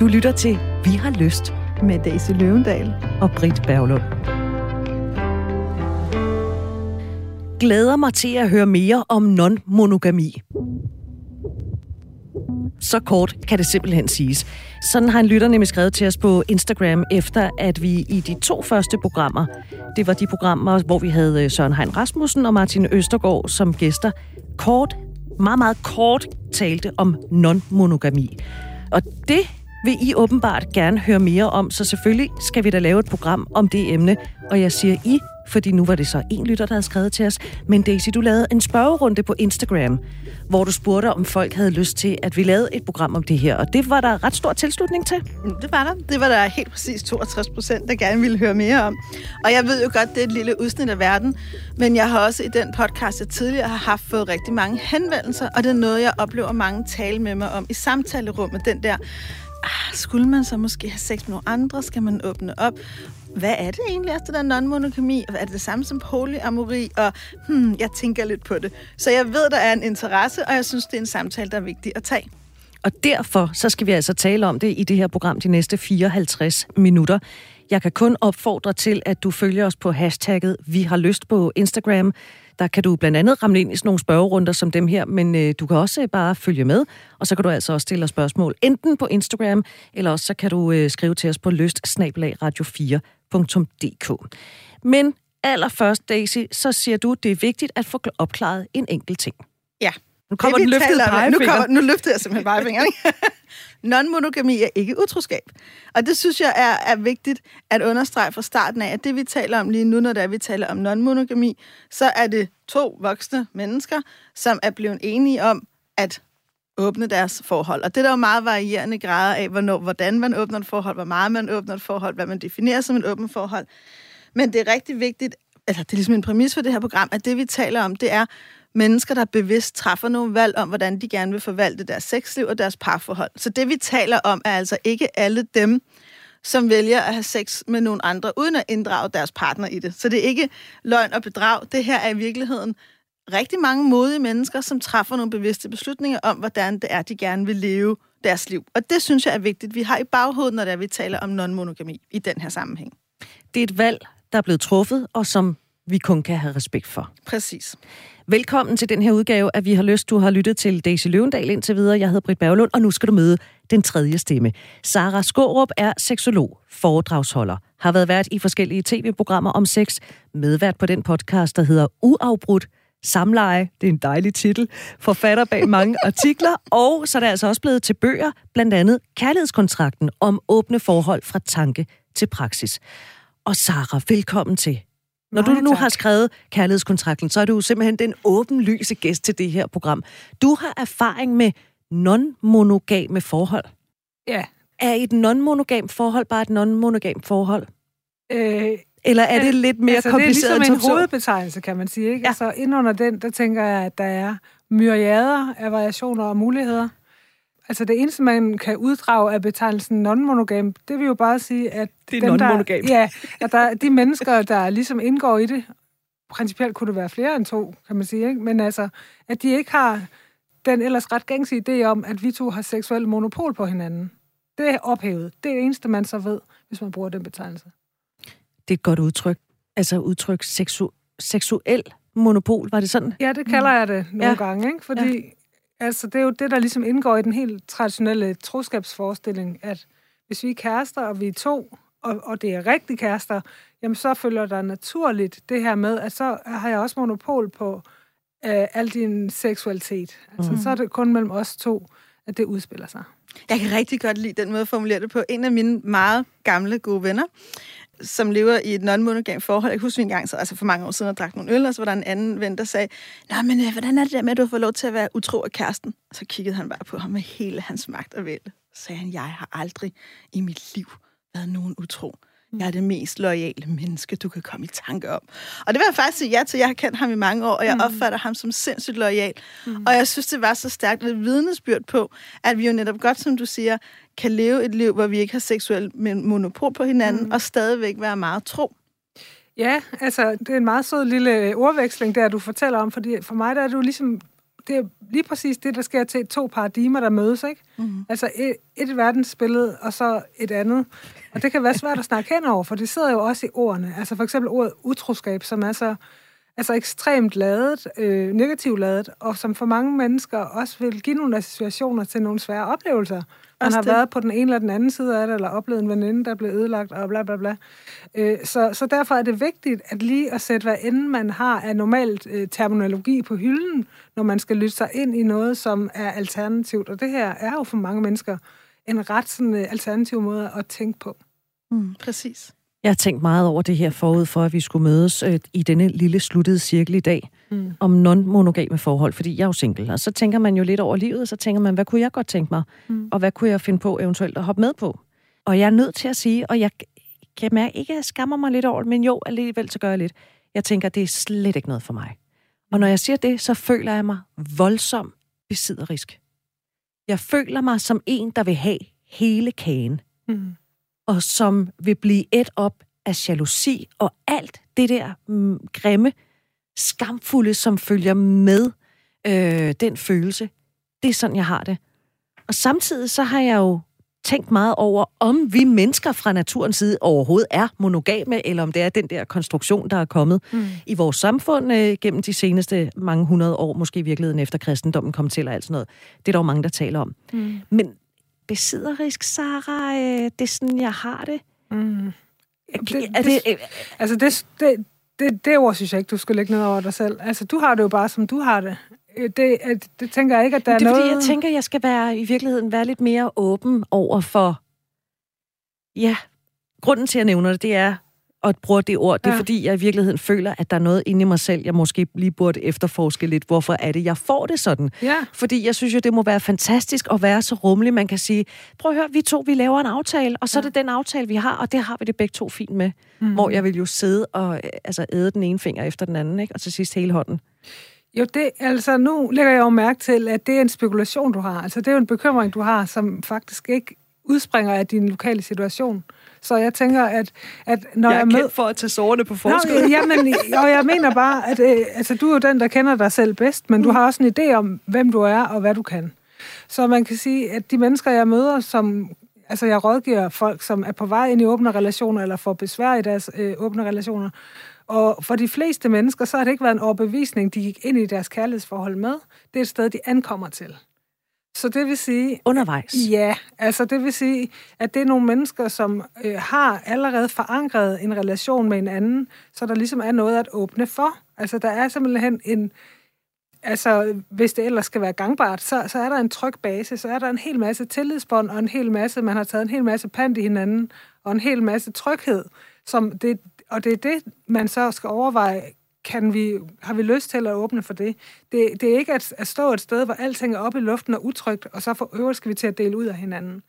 Du lytter til Vi har lyst med Daisy Løvendal og Britt Berglund. Glæder mig til at høre mere om non-monogami. Så kort kan det simpelthen siges. Sådan har en lytter nemlig skrevet til os på Instagram, efter at vi i de to første programmer, det var de programmer, hvor vi havde øh, Søren Hein Rasmussen og Martin Østergaard som gæster, kort, meget, meget kort talte om non-monogami. Og det vil I åbenbart gerne høre mere om, så selvfølgelig skal vi da lave et program om det emne. Og jeg siger I, fordi nu var det så en lytter, der havde skrevet til os. Men Daisy, du lavede en spørgerunde på Instagram, hvor du spurgte, om folk havde lyst til, at vi lavede et program om det her. Og det var der ret stor tilslutning til. Det var der. Det var der helt præcis 62 procent, der gerne ville høre mere om. Og jeg ved jo godt, det er et lille udsnit af verden. Men jeg har også i den podcast, jeg tidligere har haft, fået rigtig mange henvendelser. Og det er noget, jeg oplever mange tale med mig om i samtalerummet. Den der, ah, skulle man så måske have sex med nogle andre? Skal man åbne op? Hvad er det egentlig, altså, der non-monogami? Er det det samme som polyamori? Og hmm, jeg tænker lidt på det. Så jeg ved, der er en interesse, og jeg synes, det er en samtale, der er vigtig at tage. Og derfor så skal vi altså tale om det i det her program de næste 54 minutter. Jeg kan kun opfordre til, at du følger os på hashtagget Vi har lyst på Instagram. Der kan du blandt andet ramle ind i sådan nogle spørgerunder som dem her, men øh, du kan også øh, bare følge med, og så kan du altså også stille os spørgsmål enten på Instagram, eller også så kan du øh, skrive til os på lyst radio 4dk Men allerførst, Daisy, så siger du, det er vigtigt at få opklaret en enkelt ting. Ja. Nu kommer den løftede pegefinger. Nu, kommer, nu løftede jeg simpelthen pegefingeren. Non-monogami er ikke utroskab. Og det synes jeg er, er vigtigt at understrege fra starten af, at det vi taler om lige nu, når det er, vi taler om non-monogami, så er det to voksne mennesker, som er blevet enige om at åbne deres forhold. Og det er der jo meget varierende grader af, hvornår, hvordan man åbner et forhold, hvor meget man åbner et forhold, hvad man definerer som et åbent forhold. Men det er rigtig vigtigt, altså det er ligesom en præmis for det her program, at det vi taler om, det er mennesker, der bevidst træffer nogle valg om, hvordan de gerne vil forvalte deres sexliv og deres parforhold. Så det vi taler om, er altså ikke alle dem, som vælger at have sex med nogle andre, uden at inddrage deres partner i det. Så det er ikke løgn og bedrag. Det her er i virkeligheden rigtig mange modige mennesker, som træffer nogle bevidste beslutninger om, hvordan det er, de gerne vil leve deres liv. Og det synes jeg er vigtigt, vi har i baghovedet, når det er, vi taler om non-monogami i den her sammenhæng. Det er et valg, der er blevet truffet, og som vi kun kan have respekt for. Præcis. Velkommen til den her udgave at Vi har lyst. Du har lyttet til Daisy Løvendal indtil videre. Jeg hedder Britt Berglund, og nu skal du møde den tredje stemme. Sara Skårup er seksolog, foredragsholder, har været vært i forskellige tv-programmer om sex, medvært på den podcast, der hedder Uafbrudt, Samleje, det er en dejlig titel, forfatter bag mange artikler, og så er det altså også blevet til bøger, blandt andet Kærlighedskontrakten om åbne forhold fra tanke til praksis. Og Sara, velkommen til. Når du nu tak. har skrevet kærlighedskontrakten, så er du simpelthen den åbenlyse gæst til det her program. Du har erfaring med non-monogame forhold. Ja. Er et non-monogam forhold bare et non-monogam forhold? Øh, Eller er det lidt mere altså, kompliceret? Det er ligesom en hovedbetegnelse, kan man sige. Ikke? Ja. Altså, under den, der tænker jeg, at der er myriader af variationer og muligheder. Altså det eneste, man kan uddrage af betegnelsen non-monogam, det vil jo bare sige, at... Det er non-monogam. Ja, at der, de mennesker, der ligesom indgår i det, principielt kunne det være flere end to, kan man sige, ikke? men altså, at de ikke har den ellers ret gængse idé om, at vi to har seksuel monopol på hinanden. Det er ophævet. Det er det eneste, man så ved, hvis man bruger den betegnelse. Det er et godt udtryk. Altså udtryk seksu- seksuel monopol, var det sådan? Ja, det kalder jeg det nogle ja. gange, ikke? fordi ja. Altså, det er jo det, der ligesom indgår i den helt traditionelle troskabsforestilling, at hvis vi er kærester, og vi er to, og, og det er rigtige kærester, jamen så følger der naturligt det her med, at så har jeg også monopol på øh, al din seksualitet. Altså, mm. så er det kun mellem os to, at det udspiller sig. Jeg kan rigtig godt lide den måde at formulere det på. En af mine meget gamle gode venner, som lever i et non-monogam forhold. Jeg husker en gang, så, altså for mange år siden, jeg drak nogle øl, og så var der en anden ven, der sagde, Nå, men øh, hvordan er det der med, at du har fået lov til at være utro af kæresten? Og så kiggede han bare på ham med hele hans magt og vælte. Så sagde han, jeg har aldrig i mit liv været nogen utro. Jeg er det mest loyale menneske, du kan komme i tanke om. Og det vil jeg faktisk sige ja til. Jeg har kendt ham i mange år, og jeg mm. opfatter ham som sindssygt lojal. Mm. Og jeg synes, det var så stærkt et vidnesbyrd på, at vi jo netop godt, som du siger, kan leve et liv, hvor vi ikke har seksuel monopol på hinanden, mm. og stadigvæk være meget tro. Ja, altså, det er en meget sød lille ordveksling, der du fortæller om, fordi for mig der er du ligesom det er lige præcis det, der sker til to paradigmer, der mødes, ikke? Mm. Altså et, et verdensbillede, og så et andet. Og det kan være svært at snakke hen over, for det sidder jo også i ordene. Altså for eksempel ordet utroskab, som er så altså ekstremt ladet, øh, negativt ladet, og som for mange mennesker også vil give nogle associationer til nogle svære oplevelser. Man har det. været på den ene eller den anden side af det, eller oplevet en veninde, der blev ødelagt, og bla bla bla. Øh, så, så derfor er det vigtigt at lige at sætte, hvad end man har af normalt øh, terminologi på hylden, når man skal lytte sig ind i noget, som er alternativt. Og det her er jo for mange mennesker en ret sådan, øh, alternativ måde at tænke på. Mm, præcis. Jeg har tænkt meget over det her forud for, at vi skulle mødes øh, i denne lille sluttede cirkel i dag mm. om non-monogame forhold, fordi jeg er jo single. Og så tænker man jo lidt over livet, og så tænker man, hvad kunne jeg godt tænke mig? Mm. Og hvad kunne jeg finde på eventuelt at hoppe med på? Og jeg er nødt til at sige, og jeg kan mærke ikke, at jeg skammer mig lidt over det, men jo, alligevel så gør jeg lidt. Jeg tænker, det er slet ikke noget for mig. Og når jeg siger det, så føler jeg mig voldsom besidderisk. Jeg føler mig som en, der vil have hele kagen. Mm og som vil blive et op af jalousi og alt det der mm, grimme, skamfulde, som følger med øh, den følelse. Det er sådan, jeg har det. Og samtidig så har jeg jo tænkt meget over, om vi mennesker fra naturens side overhovedet er monogame, eller om det er den der konstruktion, der er kommet mm. i vores samfund øh, gennem de seneste mange hundrede år, måske i virkeligheden efter kristendommen kom til og alt sådan noget. Det er der jo mange, der taler om. Mm. Men besidderisk, Sara. Øh, det er sådan, jeg har det. Mm. det, er det, det altså, det, det, det, det ord synes jeg ikke, du skal lægge ned over dig selv. Altså, du har det jo bare, som du har det. Øh, det, det tænker jeg ikke, at der det er, er noget... fordi, jeg tænker, jeg skal være i virkeligheden være lidt mere åben over for... Ja, grunden til, at jeg nævner det, det er, og bruger det ord, det er ja. fordi, jeg i virkeligheden føler, at der er noget inde i mig selv, jeg måske lige burde efterforske lidt. Hvorfor er det, jeg får det sådan? Ja. Fordi jeg synes jo, det må være fantastisk at være så rummelig. Man kan sige, prøv at høre, vi to, vi laver en aftale, og så ja. er det den aftale, vi har, og det har vi det begge to fint med. Mm. Hvor jeg vil jo sidde og øh, altså, æde den ene finger efter den anden, ikke? og til sidst hele hånden. Jo, det, altså nu lægger jeg jo mærke til, at det er en spekulation, du har. Altså det er jo en bekymring, du har, som faktisk ikke udspringer af din lokale situation. Så jeg tænker, at, at når jeg er med... for at tage sårene på forskud. Nå, jamen, og jeg mener bare, at øh, altså, du er jo den, der kender dig selv bedst, men mm. du har også en idé om, hvem du er og hvad du kan. Så man kan sige, at de mennesker, jeg møder, som altså jeg rådgiver folk, som er på vej ind i åbne relationer, eller får besvær i deres øh, åbne relationer. Og for de fleste mennesker, så har det ikke været en overbevisning, de gik ind i deres kærlighedsforhold med. Det er et sted, de ankommer til. Så det vil sige... Undervejs? Ja, altså det vil sige, at det er nogle mennesker, som øh, har allerede forankret en relation med en anden, så der ligesom er noget at åbne for. Altså der er simpelthen en... Altså, hvis det ellers skal være gangbart, så, så er der en tryg base, så er der en hel masse tillidsbånd, og en hel masse, man har taget en hel masse pant i hinanden, og en hel masse tryghed. Som det, og det er det, man så skal overveje, kan vi, har vi lyst til at åbne for det? Det, det er ikke at, at stå et sted, hvor alting er oppe i luften og utrygt, og så for øvrigt skal vi til at dele ud af hinanden.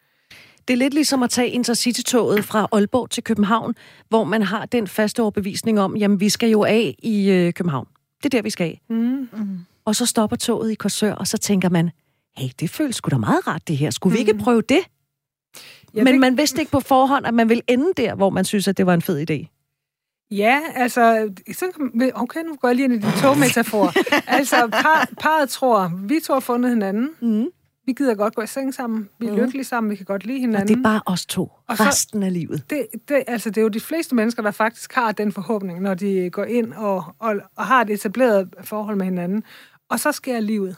Det er lidt ligesom at tage Intercity-toget fra Aalborg til København, hvor man har den faste overbevisning om, jamen vi skal jo af i øh, København. Det er der, vi skal af. Mm. Mm. Og så stopper toget i Korsør, og så tænker man, hey, det føles sgu da meget rart det her. Skulle mm. vi ikke mm. prøve det? Ja, Men det... man vidste ikke på forhånd, at man ville ende der, hvor man synes, at det var en fed idé. Ja, altså, så, okay, nu går jeg lige ind i din togmetafor. altså, par, parret tror, vi to har fundet hinanden. Mm. Vi gider godt gå i seng sammen. Vi er mm. lykkelige sammen. Vi kan godt lide hinanden. Og det er bare os to. Og resten så, af livet. Det, det, altså, det er jo de fleste mennesker, der faktisk har den forhåbning, når de går ind og, og, og har et etableret forhold med hinanden. Og så sker livet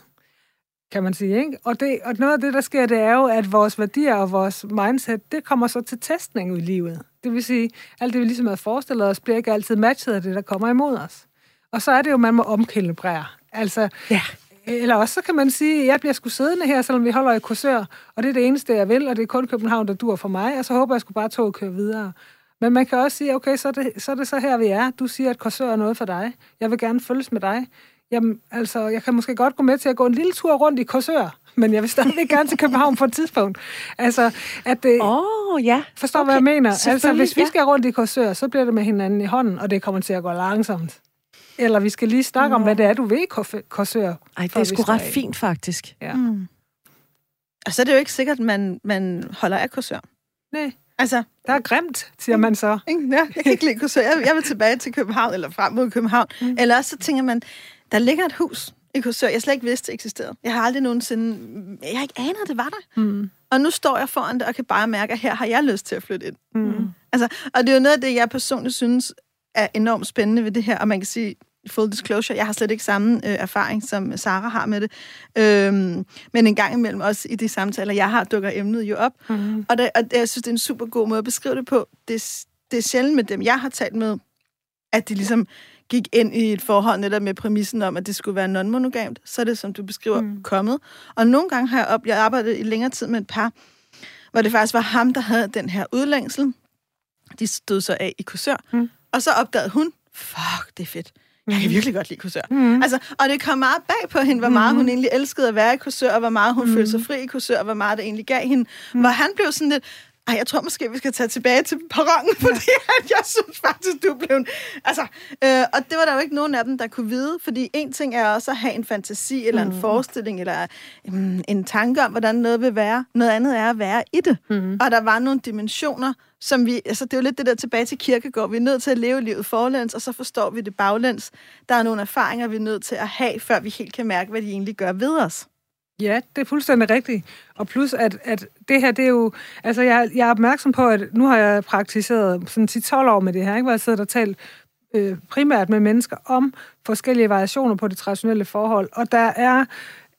kan man sige. Ikke? Og, det, og noget af det, der sker, det er jo, at vores værdier og vores mindset, det kommer så til testning i livet. Det vil sige, alt det, vi ligesom havde forestillet os, bliver ikke altid matchet af det, der kommer imod os. Og så er det jo, man må omkalibrere. Altså, ja. Eller også så kan man sige, at jeg bliver sgu siddende her, selvom vi holder i kursør, og det er det eneste, jeg vil, og det er kun København, der dur for mig, og så håber jeg sgu bare, toget kører videre. Men man kan også sige, okay, så er, det, så er det så her, vi er. Du siger, at kursør er noget for dig. Jeg vil gerne følges med dig. Jamen, altså, jeg kan måske godt gå med til at gå en lille tur rundt i Korsør, men jeg vil stadig gerne til København på et tidspunkt. Altså, at det... Åh, oh, ja. Forstår, okay. hvad jeg mener? Altså, hvis vi skal rundt i Korsør, så bliver det med hinanden i hånden, og det kommer til at gå langsomt. Eller vi skal lige snakke Nå. om, hvad det er, du ved i Korsør. Ej, det er sgu ret fint, faktisk. Ja. Mm. Og så er det jo ikke sikkert, at man, man holder af Korsør. Nej. Altså, der er grimt, siger man så. Ja, jeg kan ikke lide Korsør. Jeg, jeg vil tilbage til København, eller frem mod København. Mm. Eller også så tænker man, der ligger et hus i Korsør, jeg slet ikke vidste, det eksisterede. Jeg har aldrig nogensinde... Jeg har ikke anet, det var der. Mm. Og nu står jeg foran det, og kan bare mærke, at her har jeg lyst til at flytte ind. Mm. Altså, og det er jo noget af det, jeg personligt synes er enormt spændende ved det her, og man kan sige, full disclosure, jeg har slet ikke samme øh, erfaring, som Sara har med det. Øhm, men en gang imellem også i de samtaler, jeg har, dukker emnet jo op. Mm. Og, det, og det, jeg synes, det er en super god måde at beskrive det på. Det, det er sjældent med dem, jeg har talt med, at de ligesom gik ind i et forhold netop med præmissen om, at det skulle være non-monogamt. Så er det, som du beskriver, mm. kommet. Og nogle gange har jeg op, jeg arbejdet i længere tid med et par, hvor det faktisk var ham, der havde den her udlængsel. De stod så af i kursør. Mm. Og så opdagede hun, fuck, det er fedt. Jeg kan mm. virkelig godt lide kursør. Mm. Altså, og det kom meget bag på hende, hvor meget mm. hun egentlig elskede at være i kursør, og hvor meget hun mm. følte sig fri i kursør, og hvor meget det egentlig gav hende. Mm. Hvor han blev sådan lidt, ej, jeg tror måske, vi skal tage tilbage til perronen, fordi at jeg synes faktisk, du blev... Altså, øh, og det var der jo ikke nogen af dem, der kunne vide, fordi en ting er også at have en fantasi, eller mm. en forestilling, eller um, en tanke om, hvordan noget vil være. Noget andet er at være i det. Mm. Og der var nogle dimensioner, som vi... Altså, det er jo lidt det der tilbage til kirkegård. Vi er nødt til at leve livet forlæns, og så forstår vi det baglæns. Der er nogle erfaringer, vi er nødt til at have, før vi helt kan mærke, hvad de egentlig gør ved os. Ja, det er fuldstændig rigtigt. Og plus, at, at det her, det er jo... Altså, jeg, jeg er opmærksom på, at nu har jeg praktiseret sådan 10-12 år med det her, ikke? hvor jeg sidder og talt øh, primært med mennesker om forskellige variationer på det traditionelle forhold. Og der er...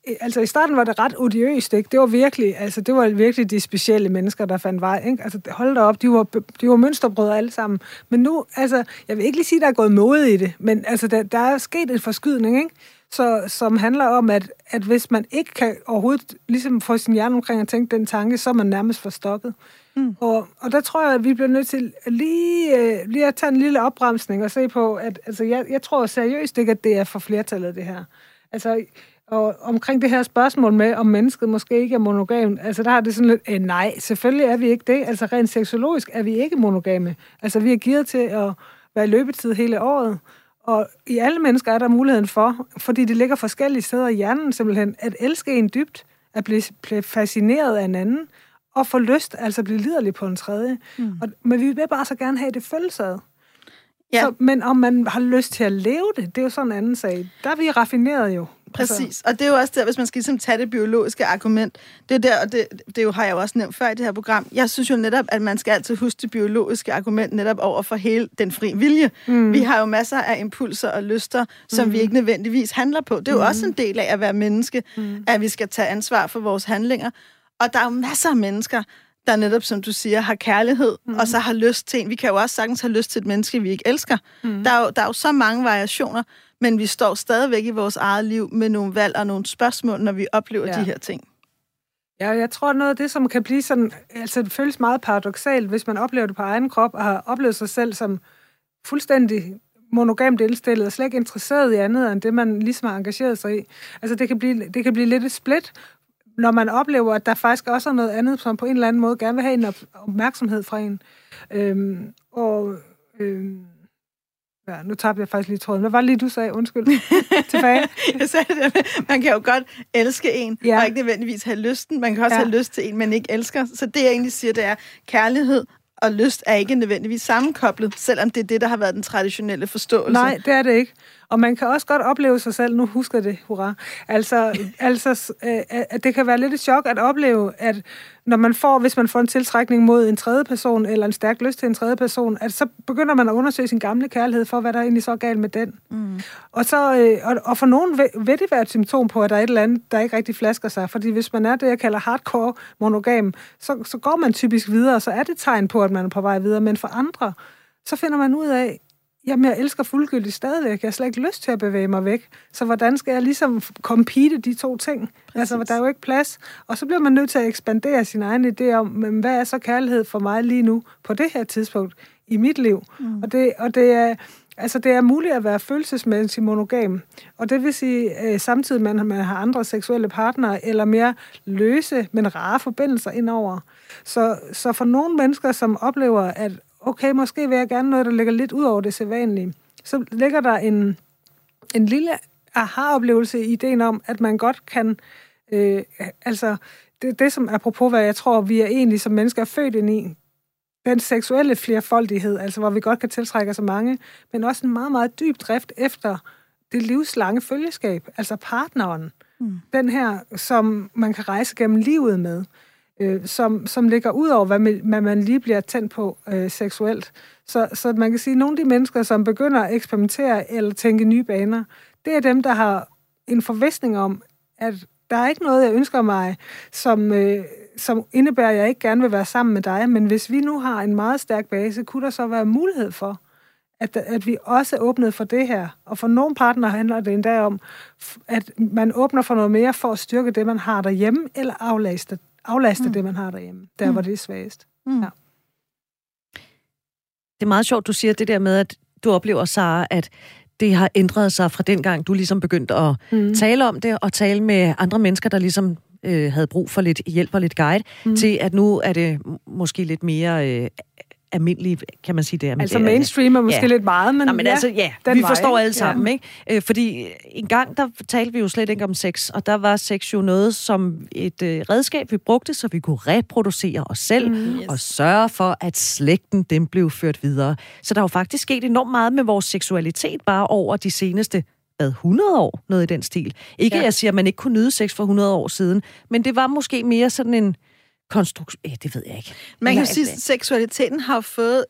Øh, altså, i starten var det ret odiøst, ikke? Det var virkelig, altså, det var virkelig de specielle mennesker, der fandt vej, ikke? Altså, hold da op, de var, de var mønsterbrødre alle sammen. Men nu, altså, jeg vil ikke lige sige, der er gået mode i det, men altså, der, der er sket en forskydning, ikke? Så, som handler om, at, at hvis man ikke kan overhovedet ligesom få sin hjerne omkring at tænke den tanke, så er man nærmest forstokket. Mm. Og, og der tror jeg, at vi bliver nødt til lige, øh, lige at tage en lille opbremsning og se på, at altså, jeg, jeg tror seriøst ikke, at det er for flertallet, det her. Altså, og omkring det her spørgsmål med, om mennesket måske ikke er monogam, altså der har det sådan lidt, eh, nej, selvfølgelig er vi ikke det. Altså rent seksologisk er vi ikke monogame. Altså vi er givet til at være i løbetid hele året. Og i alle mennesker er der muligheden for, fordi det ligger forskellige steder i hjernen simpelthen, at elske en dybt, at blive, blive fascineret af en anden, og få lyst, altså blive liderlig på en tredje. Mm. Og, men vi vil bare så gerne have det følelsesad. Ja. Så, men om man har lyst til at leve det, det er jo sådan en anden sag. Der er vi raffineret jo. Præcis, altså. og det er jo også der, hvis man skal ligesom tage det biologiske argument, det er der, og det, det jo, har jeg jo også nævnt før i det her program, jeg synes jo netop, at man skal altid huske det biologiske argument netop over for hele den fri vilje. Mm. Vi har jo masser af impulser og lyster, som mm. vi ikke nødvendigvis handler på. Det er jo mm. også en del af at være menneske, mm. at vi skal tage ansvar for vores handlinger. Og der er jo masser af mennesker, der netop, som du siger, har kærlighed, mm. og så har lyst til en. Vi kan jo også sagtens have lyst til et menneske, vi ikke elsker. Mm. Der, er jo, der er jo så mange variationer, men vi står stadigvæk i vores eget liv med nogle valg og nogle spørgsmål, når vi oplever ja. de her ting. Ja, jeg tror noget af det, som kan blive sådan, altså det føles meget paradoxalt, hvis man oplever det på egen krop, og har oplevet sig selv som fuldstændig monogamt indstillet, og slet ikke interesseret i andet, end det, man ligesom har engageret sig i. Altså det kan blive, det kan blive lidt et split, når man oplever, at der faktisk også er noget andet, som på en eller anden måde gerne vil have en opmærksomhed fra en. Øhm, og øhm, Ja, nu tabte jeg faktisk lige tråden. Hvad var det lige, du sagde? Undskyld. Tilbage. jeg sagde det man kan jo godt elske en, ja. og ikke nødvendigvis have lysten. Man kan også ja. have lyst til en, man ikke elsker. Så det, jeg egentlig siger, det er, kærlighed og lyst er ikke nødvendigvis sammenkoblet, selvom det er det, der har været den traditionelle forståelse. Nej, det er det ikke. Og man kan også godt opleve sig selv, nu husker det, hurra, altså, altså øh, at det kan være lidt et chok at opleve, at når man får, hvis man får en tiltrækning mod en tredje person, eller en stærk lyst til en tredje person, at så begynder man at undersøge sin gamle kærlighed for, hvad der egentlig så galt med den. Mm. Og, så, øh, og, og for nogen vil, vil det være et symptom på, at der er et eller andet, der ikke rigtig flasker sig. Fordi hvis man er det, jeg kalder hardcore monogam, så, så går man typisk videre, og så er det tegn på, at man er på vej videre. Men for andre, så finder man ud af, Jamen, jeg elsker fuldgyldigt stadigvæk. Jeg har slet ikke lyst til at bevæge mig væk. Så hvordan skal jeg ligesom compete de to ting? Præcis. Altså, der er jo ikke plads. Og så bliver man nødt til at ekspandere sin egen idé om, men hvad er så kærlighed for mig lige nu, på det her tidspunkt i mit liv? Mm. Og, det, og det er... Altså, det er muligt at være følelsesmæssigt monogam, og det vil sige, øh, samtidig man, man har andre seksuelle partnere, eller mere løse, men rare forbindelser indover. Så, så for nogle mennesker, som oplever, at okay, måske vil jeg gerne noget, der ligger lidt ud over det sædvanlige. Så ligger der en, en lille aha-oplevelse i ideen om, at man godt kan, øh, altså det, det som apropos, hvad jeg tror, vi er egentlig som mennesker er født ind i, den seksuelle flerfoldighed, altså hvor vi godt kan tiltrække så mange, men også en meget, meget dyb drift efter det livslange følgeskab, altså partneren. Mm. Den her, som man kan rejse gennem livet med, øh, som, som ligger ud over, hvad man, hvad man lige bliver tændt på øh, seksuelt. Så, så man kan sige, at nogle af de mennesker, som begynder at eksperimentere eller tænke nye baner, det er dem, der har en forvisning om, at der er ikke noget, jeg ønsker mig, som, øh, som indebærer, at jeg ikke gerne vil være sammen med dig. Men hvis vi nu har en meget stærk base, kunne der så være mulighed for, at, at vi også åbnede for det her. Og for nogle partner handler det endda om, at man åbner for noget mere for at styrke det, man har derhjemme, eller aflaste, aflaste mm. det, man har derhjemme, der mm. hvor det er svagest. Mm. Ja. Det er meget sjovt, du siger det der med, at du oplever, Sara, at det har ændret sig fra den gang, du ligesom begyndte at mm. tale om det, og tale med andre mennesker, der ligesom øh, havde brug for lidt hjælp og lidt guide, mm. til at nu er det måske lidt mere øh, almindelige, kan man sige det? Altså mainstream er måske ja. lidt meget, men, Nå, men ja, altså, ja, vi vej, forstår alle sammen, ja. ikke? Øh, fordi en gang, der talte vi jo slet ikke om sex, og der var sex jo noget som et øh, redskab, vi brugte, så vi kunne reproducere os selv, mm, yes. og sørge for, at slægten, den blev ført videre. Så der er jo faktisk sket enormt meget med vores seksualitet, bare over de seneste hvad, 100 år, noget i den stil. Ikke, ja. jeg siger, at man ikke kunne nyde sex for 100 år siden, men det var måske mere sådan en konstruktion... Eh, det ved jeg ikke. Man kan jo sige, at seksualiteten har fået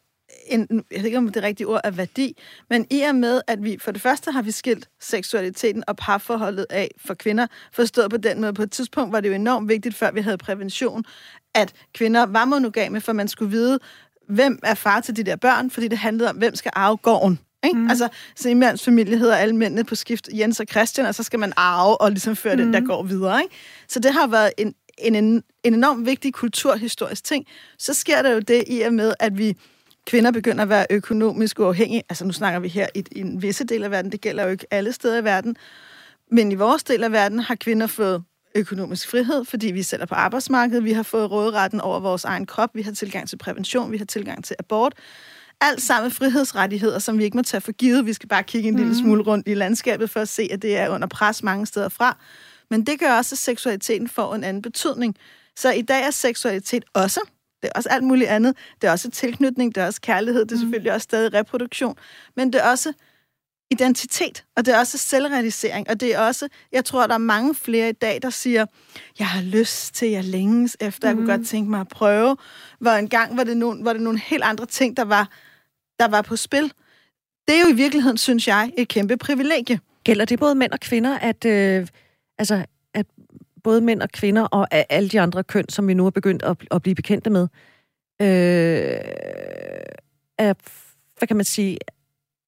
en, jeg ved ikke, om det rigtige ord er værdi, men i og med, at vi for det første har vi skilt seksualiteten og parforholdet af for kvinder, forstået på den måde. På et tidspunkt var det jo enormt vigtigt, før vi havde prævention, at kvinder var monogame, for man skulle vide, hvem er far til de der børn, fordi det handlede om, hvem skal arve gården. Ikke? Mm. Altså, så i mands familie hedder alle mændene på skift Jens og Christian, og så skal man arve og ligesom føre mm. den, der mm. går videre. Ikke? Så det har været en, en, en enormt vigtig kulturhistorisk ting. Så sker der jo det i og med, at vi kvinder begynder at være økonomisk uafhængige. Altså nu snakker vi her i, i en visse del af verden, det gælder jo ikke alle steder i verden. Men i vores del af verden har kvinder fået økonomisk frihed, fordi vi sælger på arbejdsmarkedet, vi har fået råderetten over vores egen krop, vi har tilgang til prævention, vi har tilgang til abort alt sammen frihedsrettigheder, som vi ikke må tage for givet. Vi skal bare kigge en mm. lille mhm. smule rundt i landskabet for at se, at det er under pres mange steder fra. Men det gør også, at seksualiteten får en anden betydning. Så i dag er seksualitet også, det er også alt muligt andet. Det er også tilknytning, det er også kærlighed, det er mhm. selvfølgelig også stadig reproduktion. Men det er også identitet, og det er også selvrealisering, og det er også, jeg tror, der er mange flere i dag, der siger, jeg har lyst til, jeg længes efter, mm. jeg kunne mhm. godt tænke mig at prøve, hvor en gang var det nogle, var det nogle helt andre ting, der var der var på spil. Det er jo i virkeligheden, synes jeg, et kæmpe privilegie. Gælder det både mænd og kvinder, at, øh, altså, at både mænd og kvinder og alle de andre køn, som vi nu har begyndt at, at blive bekendte med, øh, er, hvad kan man sige,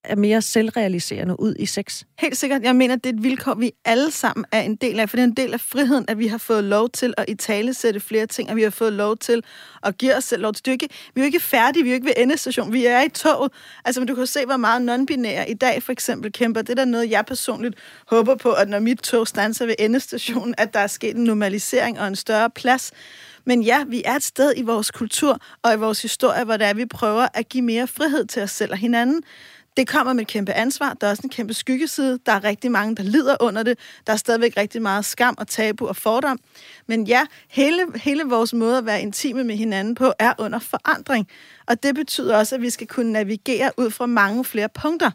er mere selvrealiserende ud i sex? Helt sikkert. Jeg mener, det er et vilkår, vi alle sammen er en del af, for det er en del af friheden, at vi har fået lov til at i tale sætte flere ting, og vi har fået lov til at give os selv lov til. Det er ikke, vi er jo ikke færdige, vi er jo ikke ved endestation, vi er i toget. Altså, men du kan se, hvor meget non-binære i dag for eksempel kæmper. Det er der noget, jeg personligt håber på, at når mit tog stanser ved endestationen, at der er sket en normalisering og en større plads. Men ja, vi er et sted i vores kultur og i vores historie, hvor det er, vi prøver at give mere frihed til os selv og hinanden. Det kommer med et kæmpe ansvar. Der er også en kæmpe skyggeside. Der er rigtig mange, der lider under det. Der er stadigvæk rigtig meget skam og tabu og fordom. Men ja, hele, hele vores måde at være intime med hinanden på er under forandring. Og det betyder også, at vi skal kunne navigere ud fra mange flere punkter.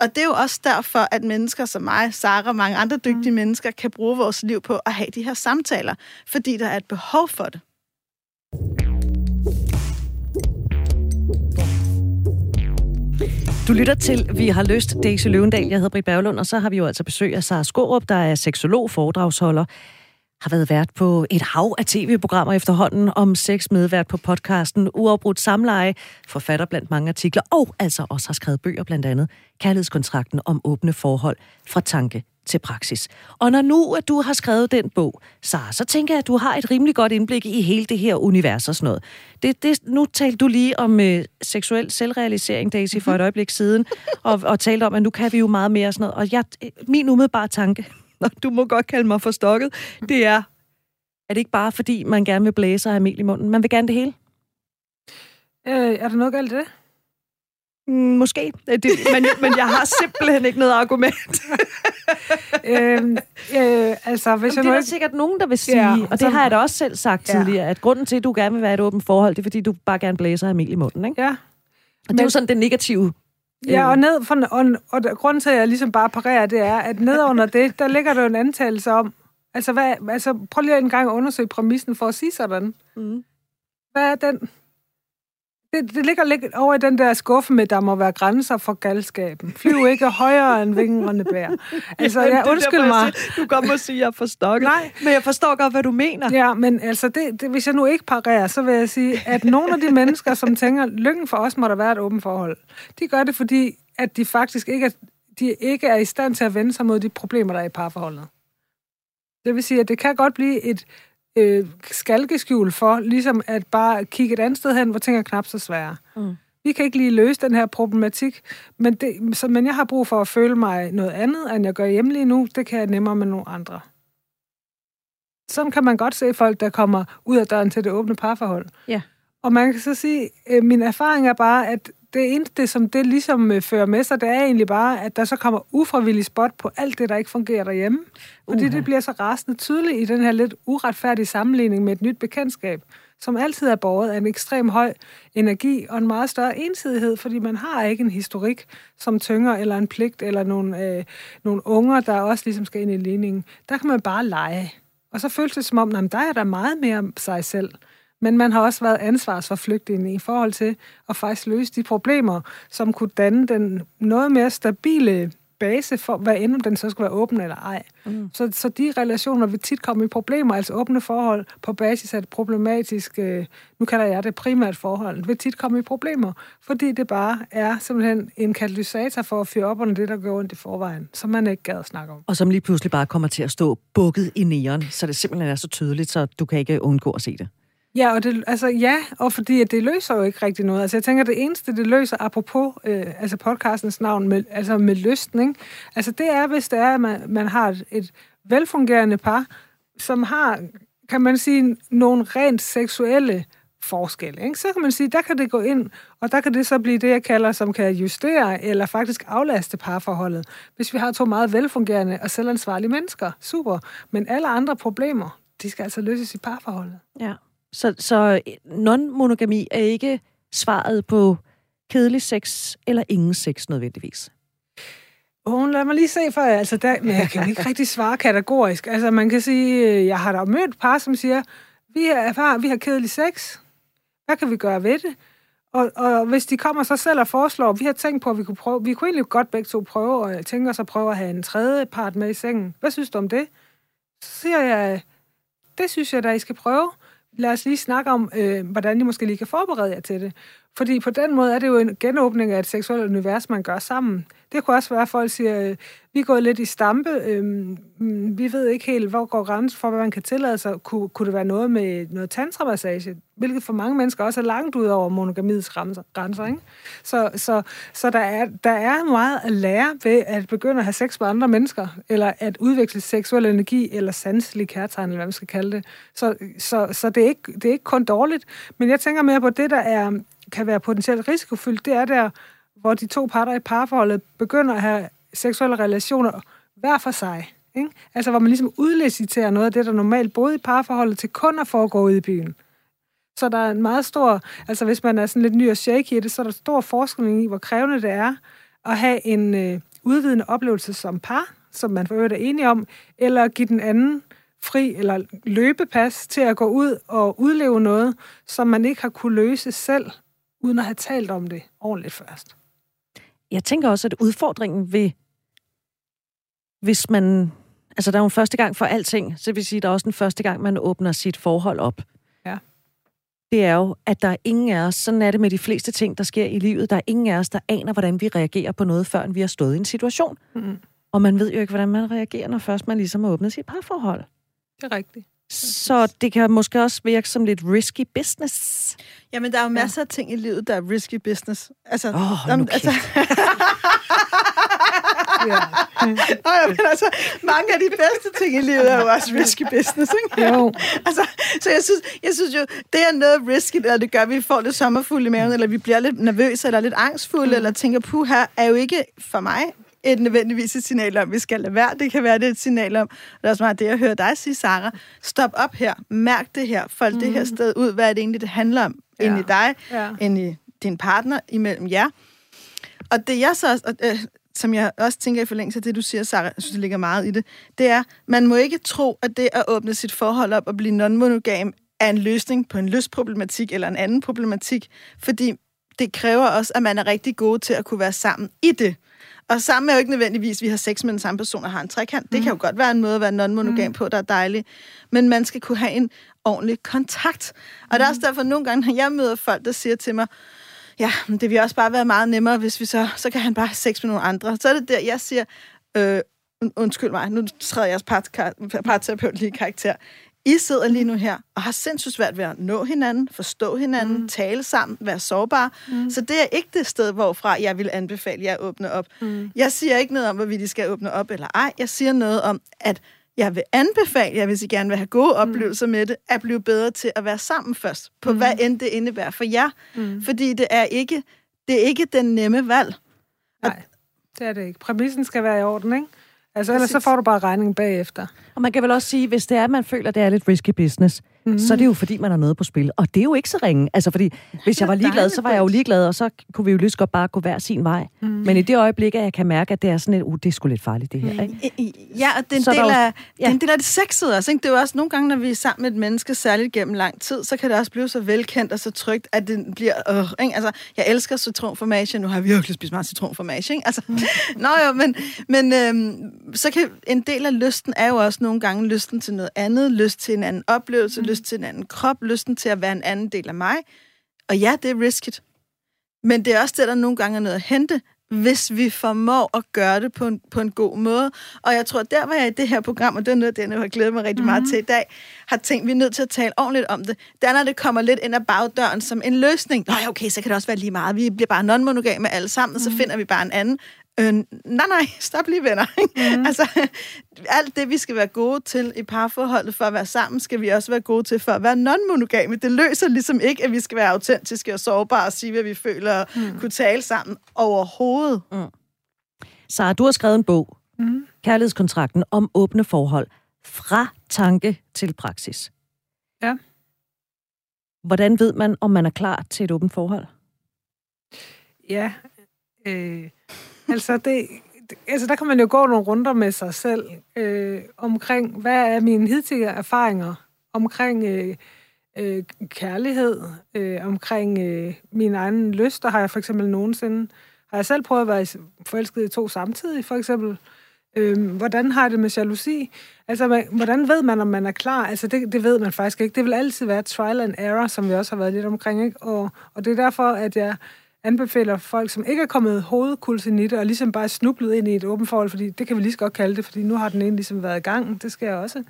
Og det er jo også derfor, at mennesker som mig, Sara og mange andre dygtige mm. mennesker kan bruge vores liv på at have de her samtaler, fordi der er et behov for det. Du lytter til Vi har lyst, Daisy Løvendal. Jeg hedder Britt Berglund, og så har vi jo altså besøg af Sara Skorup, der er seksolog, foredragsholder, har været vært på et hav af tv-programmer efterhånden om sex medvært på podcasten Uafbrudt Samleje, forfatter blandt mange artikler, og altså også har skrevet bøger blandt andet Kærlighedskontrakten om åbne forhold fra tanke til praksis. Og når nu at du har skrevet den bog, Sara, så tænker jeg, at du har et rimelig godt indblik i hele det her univers og sådan noget. Det, det, nu talte du lige om øh, seksuel selvrealisering, Daisy, for et øjeblik siden, og, og talte om, at nu kan vi jo meget mere og sådan noget. Og jeg, min umiddelbare tanke, og du må godt kalde mig for stokket, det er, er det ikke bare fordi, man gerne vil blæse og have mel i munden? Man vil gerne det hele? Øh, er der noget galt i det? Mm, måske, det, men, men jeg har simpelthen ikke noget argument. øhm, øh, altså, hvis Jamen, jeg det er der sikkert nogen, der vil sige, ja, og det har jeg da også selv sagt ja. tidligere, at grunden til, at du gerne vil være et åbent forhold, det er, fordi du bare gerne blæser Emil i munden, ikke? Ja. Og det er jo sådan det negative Ja, og, ned for, og, og, og grunden til, at jeg ligesom bare parerer, det er, at ned under det, der ligger der jo en antagelse om, altså, hvad, altså prøv lige en gang at undersøge præmissen for at sige sådan. Mm. Hvad er den? Det, det ligger lidt over i den der skuffe med, der må være grænser for galskaben. Flyv ikke højere end vingrende bær. Altså, Jamen, jeg undskyld mig. siger- Du kan godt må sige, at jeg forstår Nej. Men jeg forstår godt, hvad du mener. Ja, men altså, det, det, hvis jeg nu ikke parerer, så vil jeg sige, at nogle af de mennesker, som tænker, lykken for os må der være et åbent forhold, de gør det, fordi at de faktisk ikke er, de ikke er i stand til at vende sig mod de problemer, der er i parforholdet. Det vil sige, at det kan godt blive et øh, skalkeskjul for, ligesom at bare kigge et andet sted hen, hvor ting er knap så svære. Mm. Vi kan ikke lige løse den her problematik, men, det, så, men jeg har brug for at føle mig noget andet, end jeg gør hjemme lige nu. Det kan jeg nemmere med nogle andre. Sådan kan man godt se folk, der kommer ud af døren til det åbne parforhold. Ja. Og man kan så sige, at min erfaring er bare, at det eneste, som det ligesom øh, fører med sig, det er egentlig bare, at der så kommer ufrivillig spot på alt det, der ikke fungerer derhjemme. Fordi Uha. det bliver så rasende tydeligt i den her lidt uretfærdige sammenligning med et nyt bekendtskab, som altid er båret af en ekstrem høj energi og en meget større ensidighed, fordi man har ikke en historik som tynger eller en pligt eller nogle, øh, nogle unger, der også ligesom skal ind i ligningen. Der kan man bare lege. Og så føles det som om, at der er der meget mere om sig selv. Men man har også været ansvarsforflygtigende i forhold til at faktisk løse de problemer, som kunne danne den noget mere stabile base for, hvad end den så skal være åben eller ej. Mm. Så, så de relationer vil tit komme i problemer, altså åbne forhold på basis af et problematisk, øh, nu kalder jeg det primært forhold, vil tit komme i problemer, fordi det bare er simpelthen en katalysator for at fyre op under det, der går ondt i forvejen, som man ikke gad at snakke om. Og som lige pludselig bare kommer til at stå bukket i næren, så det simpelthen er så tydeligt, så du kan ikke undgå at se det. Ja, og det, altså, ja, og fordi at det løser jo ikke rigtig noget. Altså, jeg tænker, det eneste, det løser, apropos øh, altså podcastens navn, med, altså med lysten, ikke? Altså, det er, hvis det er, at man, man har et, et velfungerende par, som har, kan man sige, nogle rent seksuelle forskel. Ikke? Så kan man sige, der kan det gå ind, og der kan det så blive det, jeg kalder, som kan justere eller faktisk aflaste parforholdet. Hvis vi har to meget velfungerende og selvansvarlige mennesker, super. Men alle andre problemer, de skal altså løses i parforholdet. Ja. Så, så øh, non-monogami er ikke svaret på kedelig sex eller ingen sex nødvendigvis. Oh, lad mig lige se for jer. Altså, der, men jeg kan ikke rigtig svare kategorisk. Altså, man kan sige, øh, jeg har da mødt par, som siger, vi har, far, vi har kedelig sex. Hvad kan vi gøre ved det? Og, og hvis de kommer så selv og foreslår, vi har tænkt på, at vi kunne, prøve, vi kunne egentlig godt begge to prøve, og jeg øh, tænker så prøve at have en tredje part med i sengen. Hvad synes du om det? Så siger jeg, det synes jeg da, I skal prøve. Lad os lige snakke om, øh, hvordan I måske lige kan forberede jer til det. Fordi på den måde er det jo en genåbning af et seksuelt univers, man gør sammen. Det kunne også være, at folk siger, øh, vi går lidt i stampe, øh, vi ved ikke helt, hvor går grænsen for, hvad man kan tillade sig. Kunne, kunne det være noget med noget tantramassage? Hvilket for mange mennesker også er langt ud over monogamiets grænser. grænser ikke? Så, så, så der, er, der er meget at lære ved at begynde at have sex med andre mennesker, eller at udveksle seksuel energi, eller sanselig kærtegn, eller hvad man skal kalde det. Så, så, så det, er ikke, det er ikke kun dårligt, men jeg tænker mere på det, der er, kan være potentielt risikofyldt, det er der, hvor de to parter i parforholdet begynder at have seksuelle relationer hver for sig. Ikke? Altså hvor man ligesom udliciterer noget af det, der normalt boede i parforholdet, til kun at foregå ude i byen. Så der er en meget stor, altså hvis man er sådan lidt ny og shaky i det, så er der stor forskning i, hvor krævende det er at have en øh, udvidende oplevelse som par, som man for øvrigt er enige om, eller give den anden fri eller løbepas til at gå ud og udleve noget, som man ikke har kunne løse selv, uden at have talt om det ordentligt først. Jeg tænker også, at udfordringen ved, hvis man... Altså, der er jo en første gang for alting, så vil sige, at der er også en første gang, man åbner sit forhold op. Ja. Det er jo, at der er ingen af os, sådan er det med de fleste ting, der sker i livet, der er ingen af os, der aner, hvordan vi reagerer på noget, før vi har stået i en situation. Mm. Og man ved jo ikke, hvordan man reagerer, når først man ligesom har åbnet sit parforhold. Det er rigtigt. Så det kan måske også virke som lidt risky business. Jamen, der er jo masser af ting i livet, der er risky business. Altså, om- nu kæft. Ja. Nå, ja, men altså, mange af de bedste ting i livet er jo også risky business, ikke? Jo. Altså, så jeg synes, jeg synes jo, det er noget risky, eller det gør, at vi får lidt sommerfuld i maven, eller vi bliver lidt nervøse, eller lidt angstfulde, mm. eller tænker, puh, her er jo ikke for mig et nødvendigvis et signal om, at vi skal lade være. Det kan være, det er et signal om, og det er også meget det, jeg hører dig sige, Sara. Stop op her. Mærk det her. Fold mm. det her sted ud. Hvad er det egentlig, det handler om? Ja. Inde i dig, Ja. inde i din partner, imellem jer. Og det jeg så, og, øh, som jeg også tænker i forlængelse af det, du siger, Sarah, jeg synes, det ligger meget i det, det er, man må ikke tro, at det at åbne sit forhold op og blive non-monogam er en løsning på en lystproblematik eller en anden problematik, fordi det kræver også, at man er rigtig god til at kunne være sammen i det. Og sammen er jo ikke nødvendigvis, at vi har sex med den samme person og har en trekant. Det mm. kan jo godt være en måde at være non-monogam mm. på, der er dejlig. Men man skal kunne have en ordentlig kontakt. Og mm. det er også derfor nogle gange, når jeg møder folk, der siger til mig, ja, det vil også bare være meget nemmere, hvis vi så, så kan han bare have sex med nogle andre. Så er det der, jeg siger, øh, undskyld mig, nu træder jeres parterapeut lige karakter. I sidder lige nu her og har sindssygt svært ved at nå hinanden, forstå hinanden, mm. tale sammen, være sårbare. Mm. Så det er ikke det sted, hvorfra jeg vil anbefale jer at åbne op. Mm. Jeg siger ikke noget om, hvorvidt I skal åbne op eller ej. Jeg siger noget om, at jeg vil anbefale jer, hvis I gerne vil have gode mm. oplevelser med det, at blive bedre til at være sammen først, på mm. hvad end det indebærer for jer. Mm. Fordi det er ikke det er ikke den nemme valg. Nej, det er det ikke. Præmissen skal være i orden, ikke? Altså, ellers så får du bare regningen bagefter. Og man kan vel også sige, hvis det er, at man føler, at det er lidt risky business, mm. så er det jo fordi, man har noget på spil. Og det er jo ikke så ringe. Altså, fordi hvis jeg var ligeglad, så var jeg jo ligeglad, og så kunne vi jo lige så godt bare gå hver sin vej. Mm. Men i det øjeblik, at jeg kan mærke, at det er sådan et, uh, det er sgu lidt farligt, det her. Mm. Ikke? Ja, og det er en, del af, ja. det er en del af det sexede også. Ikke? Det er jo også nogle gange, når vi er sammen med et menneske, særligt gennem lang tid, så kan det også blive så velkendt og så trygt, at det bliver... Øh, ikke? Altså, jeg elsker citronformage. Nu har jeg virkelig spist meget citronformage. Ikke? Altså, mm. Nå jo, men, men øhm, så kan en del af lysten er jo også nogle gange lysten til noget andet, lyst til en anden oplevelse, mm. Lyst til en anden krop, lysten til at være en anden del af mig. Og ja, det er risket. Men det er også det, der nogle gange er noget at hente, hvis vi formår at gøre det på en, på en god måde. Og jeg tror, der var jeg i det her program, og det er noget, jeg har glædet mig rigtig meget mm-hmm. til i dag, har tænkt, vi er nødt til at tale ordentligt om det. Det er, når det kommer lidt ind ad bagdøren som en løsning. Nå okay, så kan det også være lige meget. Vi bliver bare non-monogame alle sammen, og så mm. finder vi bare en anden. Øh, nej, nej, stop lige, venner. Mm. altså, alt det, vi skal være gode til i parforholdet for at være sammen, skal vi også være gode til for at være non-monogame. Det løser ligesom ikke, at vi skal være autentiske og sårbare og sige, hvad vi føler og mm. kunne tale sammen overhovedet. Mm. Så du har skrevet en bog, mm. Kærlighedskontrakten, om åbne forhold. Fra tanke til praksis. Ja. Hvordan ved man, om man er klar til et åbent forhold? Ja, øh, altså, det, altså, der kan man jo gå nogle runder med sig selv øh, omkring, hvad er mine hidtidige erfaringer omkring øh, øh, kærlighed, øh, omkring øh, mine egne lyster. Har jeg for eksempel nogensinde, har jeg selv prøvet at være forelsket i to samtidig, for eksempel. Øh, hvordan har jeg det med jalousi? Altså, man, hvordan ved man, om man er klar? Altså, det, det ved man faktisk ikke. Det vil altid være trial and error, som vi også har været lidt omkring, ikke? Og, og det er derfor, at jeg anbefaler folk, som ikke er kommet hovedkulsen i og ligesom bare snublet ind i et åbent forhold, fordi det kan vi lige så godt kalde det, fordi nu har den ene ligesom været i gang, det skal jeg også.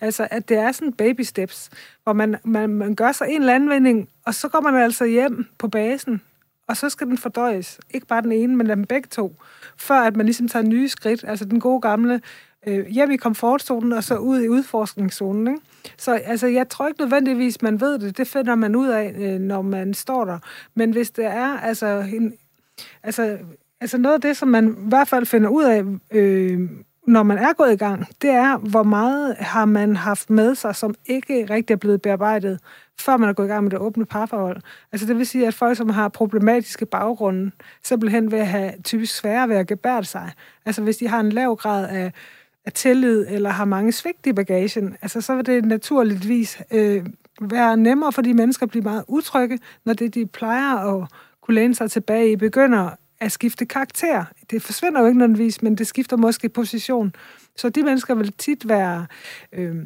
Altså, at det er sådan baby steps, hvor man, man, man gør sig en eller anden vending, og så går man altså hjem på basen, og så skal den fordøjes. Ikke bare den ene, men dem begge to, før at man ligesom tager nye skridt. Altså den gode gamle, øh, hjem i komfortzonen, og så ud i udforskningszonen. Ikke? Så altså, jeg tror ikke nødvendigvis, man ved det. Det finder man ud af, øh, når man står der. Men hvis det er altså, en, altså, altså noget af det, som man i hvert fald finder ud af, øh, når man er gået i gang, det er, hvor meget har man haft med sig, som ikke rigtig er blevet bearbejdet, før man er gået i gang med det åbne parforhold. Altså det vil sige, at folk, som har problematiske baggrunde, simpelthen vil have typisk sværere ved at gebære sig. Altså hvis de har en lav grad af af tillid eller har mange svigt i bagagen, altså så vil det naturligvis øh, være nemmere for de mennesker at blive meget utrygge, når det, de plejer at kunne læne sig tilbage i, begynder at skifte karakter. Det forsvinder jo ikke nødvendigvis, men det skifter måske position. Så de mennesker vil tit være øh,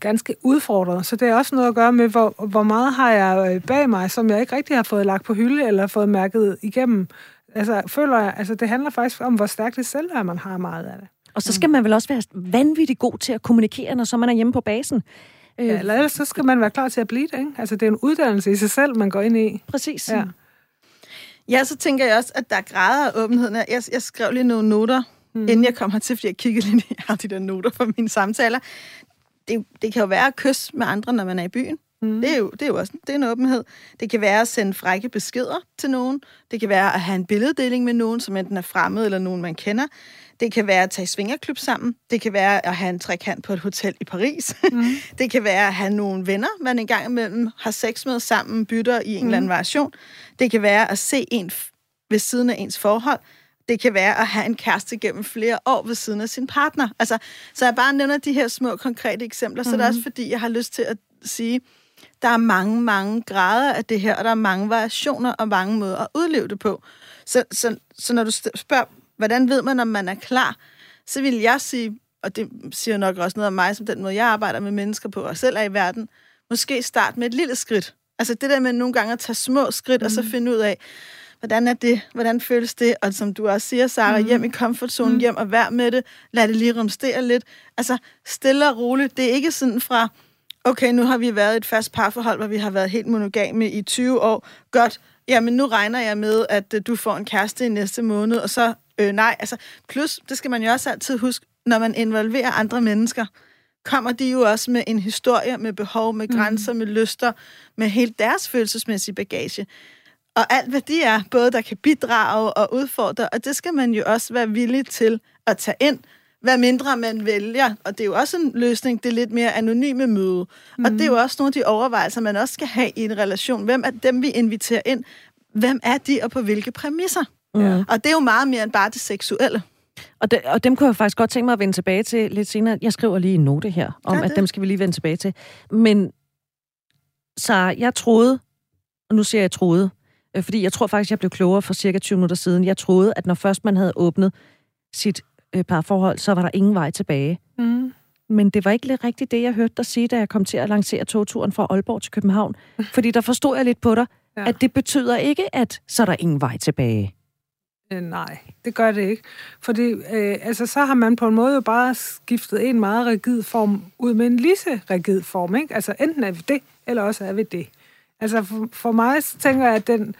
ganske udfordret. Så det er også noget at gøre med, hvor, hvor meget har jeg øh, bag mig, som jeg ikke rigtig har fået lagt på hylde eller fået mærket igennem. Altså, føler jeg, altså det handler faktisk om, hvor stærkt det selv er, man har meget af det. Og så skal man vel også være vanvittigt god til at kommunikere, når så man er hjemme på basen. Ja, eller ellers så skal man være klar til at blive det, ikke? Altså, det er en uddannelse i sig selv, man går ind i. Præcis. Ja. Ja, så tænker jeg også, at der er grader af åbenheden. Jeg, jeg skrev lige nogle noter, mm. inden jeg kom hertil, fordi jeg kiggede lidt i de der noter for mine samtaler. Det, det kan jo være at kysse med andre, når man er i byen. Mm. Det, er jo, det er jo også det er en åbenhed. Det kan være at sende frække beskeder til nogen. Det kan være at have en billeddeling med nogen, som enten er fremmed eller nogen, man kender. Det kan være at tage svingerklub sammen. Det kan være at have en trekant på et hotel i Paris. Mm. det kan være at have nogle venner, man engang imellem har sex med sammen, bytter i en mm. eller anden variation. Det kan være at se en ved siden af ens forhold. Det kan være at have en kæreste gennem flere år ved siden af sin partner. Altså, så jeg bare nævner de her små konkrete eksempler, mm-hmm. så det er også fordi, jeg har lyst til at sige, der er mange, mange grader af det her, og der er mange variationer og mange måder at udleve det på. Så, så, så når du spørger, hvordan ved man, om man er klar, så vil jeg sige, og det siger nok også noget om mig, som den måde, jeg arbejder med mennesker på, og selv er i verden, måske start med et lille skridt. Altså det der med nogle gange at tage små skridt, mm. og så mm. finde ud af, hvordan er det, hvordan føles det, og som du også siger, Sara, mm. hjem i komfortzonen, mm. hjem og vær med det, lad det lige rumstere lidt. Altså stille og roligt, det er ikke sådan fra, okay, nu har vi været et fast parforhold, hvor vi har været helt monogame i 20 år, godt, jamen nu regner jeg med, at øh, du får en kæreste i næste måned, og så, øh, nej, altså, plus, det skal man jo også altid huske, når man involverer andre mennesker, kommer de jo også med en historie, med behov, med grænser, mm. med lyster, med helt deres følelsesmæssige bagage. Og alt, hvad de er, både der kan bidrage og udfordre, og det skal man jo også være villig til at tage ind, hvad mindre man vælger. Og det er jo også en løsning, det er lidt mere anonyme møde. Mm. Og det er jo også nogle af de overvejelser, man også skal have i en relation. Hvem er dem, vi inviterer ind? Hvem er de, og på hvilke præmisser? Mm. Og det er jo meget mere end bare det seksuelle. Og, de, og dem kunne jeg faktisk godt tænke mig at vende tilbage til lidt senere. Jeg skriver lige en note her, om at dem skal vi lige vende tilbage til. Men så jeg troede, og nu siger jeg troede, øh, fordi jeg tror faktisk, jeg blev klogere for cirka 20 minutter siden. Jeg troede, at når først man havde åbnet sit øh, parforhold, så var der ingen vej tilbage. Mm. Men det var ikke lidt rigtigt det, jeg hørte dig sige, da jeg kom til at lancere togturen fra Aalborg til København. Fordi der forstod jeg lidt på dig, ja. at det betyder ikke, at så er der ingen vej tilbage. Øh, nej, det gør det ikke. Fordi øh, altså, så har man på en måde jo bare skiftet en meget rigid form ud med en lige så rigid form. Ikke? Altså enten er vi det, eller også er vi det. Altså for, for mig så tænker jeg, at den,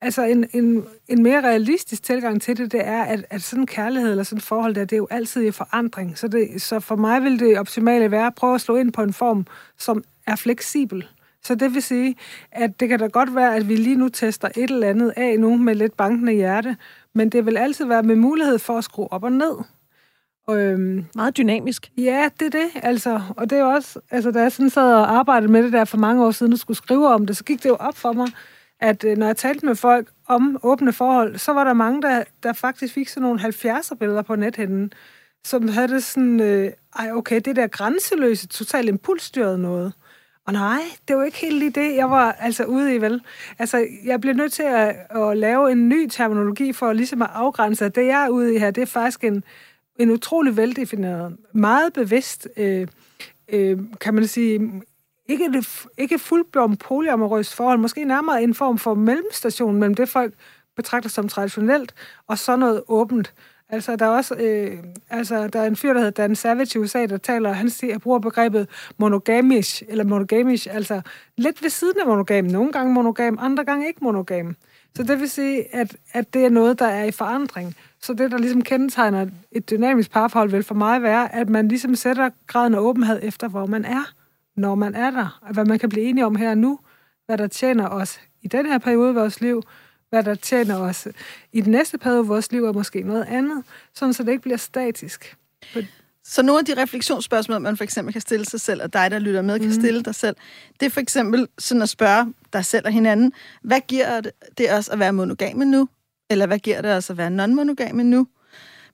altså en, en, en mere realistisk tilgang til det, det er, at, at sådan en kærlighed eller sådan et forhold, der, det er jo altid i forandring. Så, det, så for mig vil det optimale være at prøve at slå ind på en form, som er fleksibel. Så det vil sige, at det kan da godt være, at vi lige nu tester et eller andet af nu med lidt bankende hjerte, men det vil altid være med mulighed for at skrue op og ned. Øhm, Meget dynamisk. Ja, det er det. Altså, og det er også, altså, da jeg sådan sad og arbejdede med det der for mange år siden, og skulle skrive om det, så gik det jo op for mig, at øh, når jeg talte med folk om åbne forhold, så var der mange, der, der faktisk fik sådan nogle 70'er-billeder på nethinden, som havde det sådan, øh, ej okay, det der grænseløse, totalt impulsstyret noget. Og nej, det var ikke helt lige det, jeg var altså ude i, vel? Altså, jeg bliver nødt til at, at lave en ny terminologi for ligesom at afgrænse, at det, jeg er ude i her, det er faktisk en, en utrolig veldefineret, meget bevidst, øh, øh, kan man sige, ikke, ikke fuldblom polyamorøst forhold, måske nærmere en form for mellemstation mellem det, folk betragter som traditionelt, og så noget åbent. Altså, der er også øh, altså, der er en fyr, der hedder Dan Savage i USA, der taler, han siger, bruger begrebet monogamish, eller monogamish, altså lidt ved siden af monogam. Nogle gange monogam, andre gange ikke monogam. Så det vil sige, at, at det er noget, der er i forandring. Så det, der ligesom kendetegner et dynamisk parforhold, vil for mig være, at man ligesom sætter graden af åbenhed efter, hvor man er, når man er der. Hvad man kan blive enige om her nu, hvad der tjener os i den her periode af vores liv, hvad der tjener os i den næste periode af vores liv, er måske noget andet, sådan så det ikke bliver statisk. Så nogle af de refleksionsspørgsmål, man for eksempel kan stille sig selv, og dig, der lytter med, kan mm. stille dig selv, det er for eksempel sådan at spørge dig selv og hinanden, hvad giver det os at være monogame nu? Eller hvad giver det os at være non-monogame nu?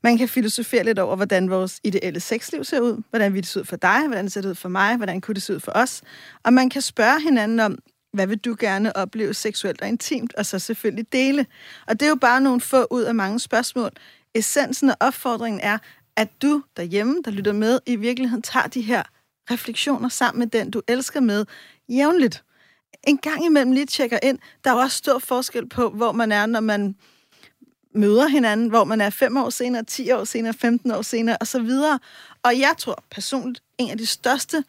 Man kan filosofere lidt over, hvordan vores ideelle sexliv ser ud, hvordan det se ud for dig, hvordan det ud for mig, hvordan kunne det se ud for os. Og man kan spørge hinanden om, hvad vil du gerne opleve seksuelt og intimt, og så selvfølgelig dele. Og det er jo bare nogle få ud af mange spørgsmål. Essensen og opfordringen er, at du derhjemme, der lytter med, i virkeligheden tager de her refleksioner sammen med den, du elsker med, jævnligt. En gang imellem lige tjekker ind. Der er også stor forskel på, hvor man er, når man møder hinanden, hvor man er 5 år senere, 10 år senere, 15 år senere osv. Og jeg tror personligt, en af de største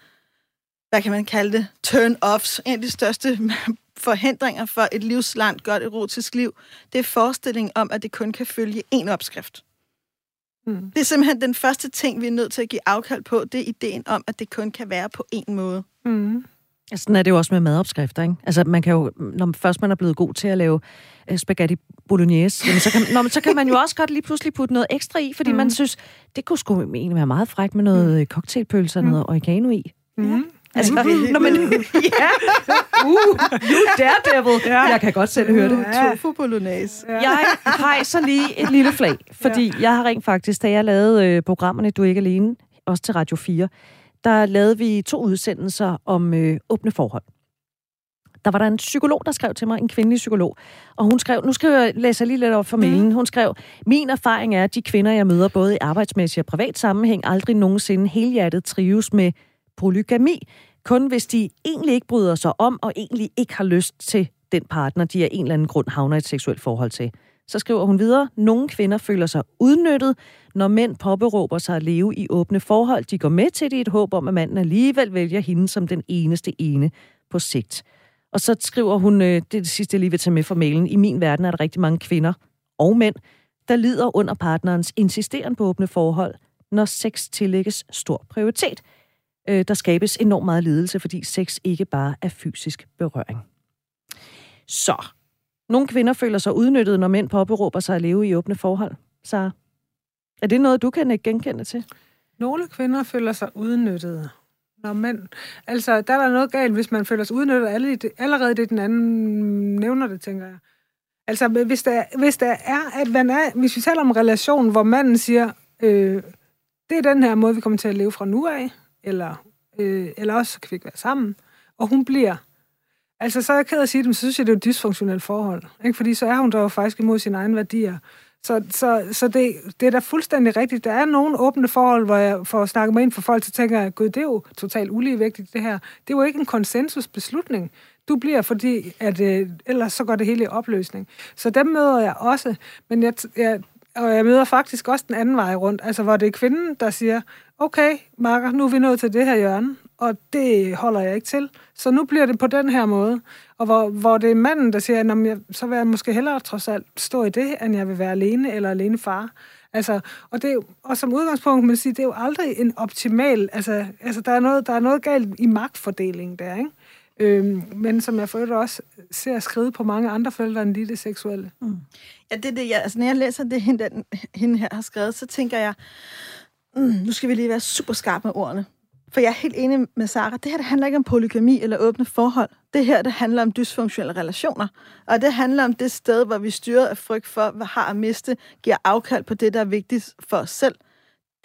hvad kan man kalde det, turn-offs, en af de største forhindringer for et livslangt godt erotisk liv, det er forestillingen om, at det kun kan følge én opskrift. Mm. Det er simpelthen den første ting, vi er nødt til at give afkald på, det er ideen om, at det kun kan være på én måde. Mm. Sådan er det jo også med madopskrifter, ikke? Altså, man kan jo, når først man er blevet god til at lave uh, spaghetti bolognese, jamen, så, kan, når, så kan man jo også godt lige pludselig putte noget ekstra i, fordi mm. man synes, det kunne sgu egentlig være meget frækt med noget mm. cocktailpølse og mm. noget oregano i. Mm. Ja. Altså, Nå, men, ja. Uh, you daredevil. Ja. Jeg kan godt selv høre det. Ja. Tofu bolognese. Ja. Jeg hejser lige et lille flag, fordi ja. jeg har rent faktisk, da jeg lavede øh, programmerne Du er ikke alene, også til Radio 4, der lavede vi to udsendelser om øh, åbne forhold. Der var der en psykolog, der skrev til mig, en kvindelig psykolog, og hun skrev, nu skal jeg læse lige lidt op for mailen, hun skrev, min erfaring er, at de kvinder, jeg møder både i arbejdsmæssig og privat sammenhæng, aldrig nogensinde helhjertet trives med polygami, kun hvis de egentlig ikke bryder sig om, og egentlig ikke har lyst til den partner, de af en eller anden grund havner i et seksuelt forhold til. Så skriver hun videre, nogle kvinder føler sig udnyttet, når mænd påberåber sig at leve i åbne forhold. De går med til det i et håb om, at manden alligevel vælger hende som den eneste ene på sigt. Og så skriver hun, øh, det er det sidste, jeg lige vil tage med fra mailen, i min verden er der rigtig mange kvinder og mænd, der lider under partnerens insisteren på åbne forhold, når sex tillægges stor prioritet. Øh, der skabes enormt meget lidelse, fordi sex ikke bare er fysisk berøring. Så, nogle kvinder føler sig udnyttet, når mænd påberåber sig at leve i åbne forhold. Så er det noget, du kan ikke genkende til? Nogle kvinder føler sig udnyttet. Nå, men altså, der er der noget galt, hvis man føler sig udnyttet allerede det, den anden nævner det, tænker jeg. Altså, hvis der, hvis der er, at man er, hvis vi taler om en relation, hvor manden siger, øh, det er den her måde, vi kommer til at leve fra nu af, eller, øh, eller også kan vi ikke være sammen, og hun bliver, altså så er jeg ked af at sige det, men så synes jeg, det er et dysfunktionelt forhold, ikke? fordi så er hun der jo faktisk imod sine egne værdier, så, så, så det, det er da fuldstændig rigtigt. Der er nogle åbne forhold, hvor jeg får snakket mig ind for folk, så tænker jeg, gud, det er jo totalt uligevægtigt det her. Det er jo ikke en konsensusbeslutning. Du bliver, fordi at, øh, ellers så går det hele i opløsning. Så dem møder jeg også, men jeg, jeg, og jeg møder faktisk også den anden vej rundt, altså hvor det er kvinden, der siger, okay, Marker, nu er vi nået til det her hjørne, og det holder jeg ikke til. Så nu bliver det på den her måde. Og hvor, hvor det er manden, der siger, jeg, så vil jeg måske hellere trods alt stå i det, end jeg vil være alene eller alene far. Altså, og, det er jo, og som udgangspunkt, man sige, det er jo aldrig en optimal, altså, altså der, er noget, der er noget galt i magtfordelingen der, ikke? Øhm, men som jeg for også ser skrevet på mange andre felter end lige det seksuelle. Mm. Ja, det er det, jeg, altså, når jeg læser det, hende, den, hende her har skrevet, så tænker jeg, mm, nu skal vi lige være super skarpe med ordene. For jeg er helt enig med Sara. Det her det handler ikke om polygami eller åbne forhold. Det her det handler om dysfunktionelle relationer. Og det handler om det sted, hvor vi styrer af frygt for, hvad har at miste, giver afkald på det, der er vigtigt for os selv.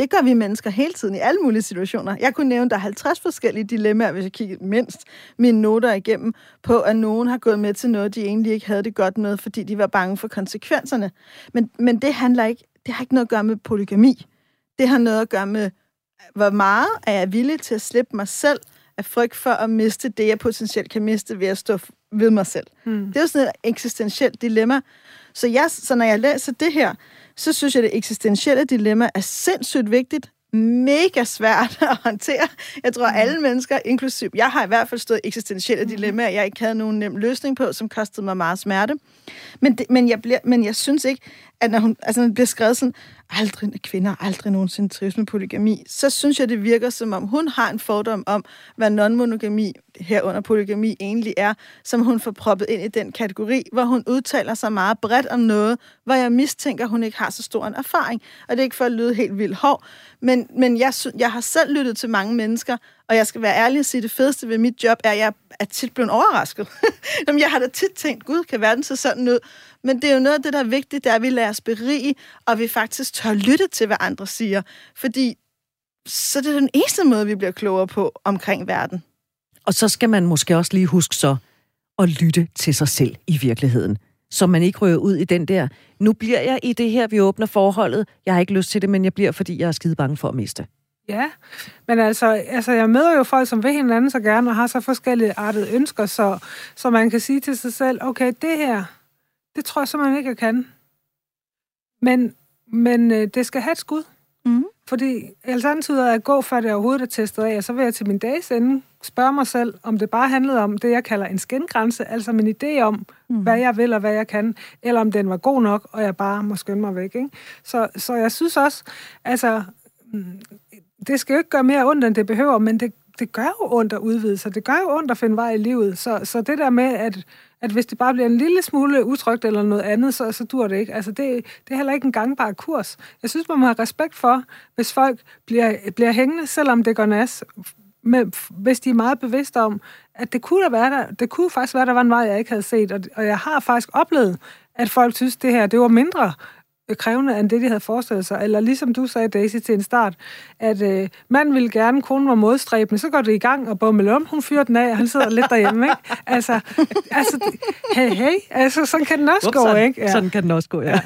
Det gør vi mennesker hele tiden i alle mulige situationer. Jeg kunne nævne, der er 50 forskellige dilemmaer, hvis jeg kigger mindst mine noter igennem, på at nogen har gået med til noget, de egentlig ikke havde det godt med, fordi de var bange for konsekvenserne. Men, men det handler ikke, det har ikke noget at gøre med polygami. Det har noget at gøre med hvor meget er jeg villig til at slippe mig selv af frygt for at miste det, jeg potentielt kan miste ved at stå ved mig selv. Mm. Det er jo sådan et eksistentielt dilemma. Så, jeg, så når jeg læser det her, så synes jeg, det eksistentielle dilemma er sindssygt vigtigt, mega svært at håndtere. Jeg tror, alle mm. mennesker, inklusiv jeg har i hvert fald stået eksistentielle mm. dilemmaer, jeg ikke havde nogen nem løsning på, som kostede mig meget smerte. Men, det, men, jeg, bliver, men jeg synes ikke, at når hun altså, når det bliver skrevet sådan, aldrig kvinder aldrig nogensinde trives med polygami, så synes jeg, det virker som om, hun har en fordom om, hvad non-monogami, herunder polygami, egentlig er, som hun får proppet ind i den kategori, hvor hun udtaler sig meget bredt om noget, hvor jeg mistænker, hun ikke har så stor en erfaring. Og det er ikke for at lyde helt vildt hård, men, men jeg, jeg har selv lyttet til mange mennesker, og jeg skal være ærlig og sige, det fedeste ved mit job er, at jeg er tit blevet overrasket. Jamen, jeg har da tit tænkt, gud, kan verden se sådan ud? Men det er jo noget af det, der er vigtigt, det er, at vi lader os berige, og vi faktisk tør lytte til, hvad andre siger. Fordi så det er den eneste måde, vi bliver klogere på omkring verden. Og så skal man måske også lige huske så at lytte til sig selv i virkeligheden. Så man ikke rører ud i den der, nu bliver jeg i det her, vi åbner forholdet. Jeg har ikke lyst til det, men jeg bliver, fordi jeg er skide bange for at miste. Ja, men altså, altså jeg møder jo folk, som vil hinanden så gerne og har så forskellige artede ønsker, så, så man kan sige til sig selv, okay, det her, det tror jeg simpelthen ikke, jeg kan. Men, men øh, det skal have et skud. Mm. Fordi alternativet er at gå, før det overhovedet er testet af, og så vil jeg til min dages ende spørge mig selv, om det bare handlede om det, jeg kalder en skingrænse, altså min idé om, mm. hvad jeg vil og hvad jeg kan, eller om den var god nok, og jeg bare må skynde mig væk. Ikke? Så, så jeg synes også, altså, mm, det skal jo ikke gøre mere ondt, end det behøver, men det, det gør jo ondt at udvide sig. Det gør jo ondt at finde vej i livet. Så, så det der med, at, at hvis det bare bliver en lille smule utrygt eller noget andet, så, så dur det ikke. Altså det, det er heller ikke en gangbar kurs. Jeg synes, man må have respekt for, hvis folk bliver, bliver hængende, selvom det går nas. med, hvis de er meget bevidste om, at det kunne, der være der, det kunne faktisk være, der var en vej, jeg ikke havde set. Og, og jeg har faktisk oplevet, at folk synes, det her det var mindre krævende end det, de havde forestillet sig. Eller ligesom du sagde, Daisy, til en start, at øh, manden ville gerne, konen var modstræbende, så går det i gang, og bummel om, hun fyrer den af, og han sidder lidt derhjemme, ikke? Altså, altså hey, hey, altså, sådan kan den også Upsen. gå, ikke? Ja. Sådan kan den også gå, ja.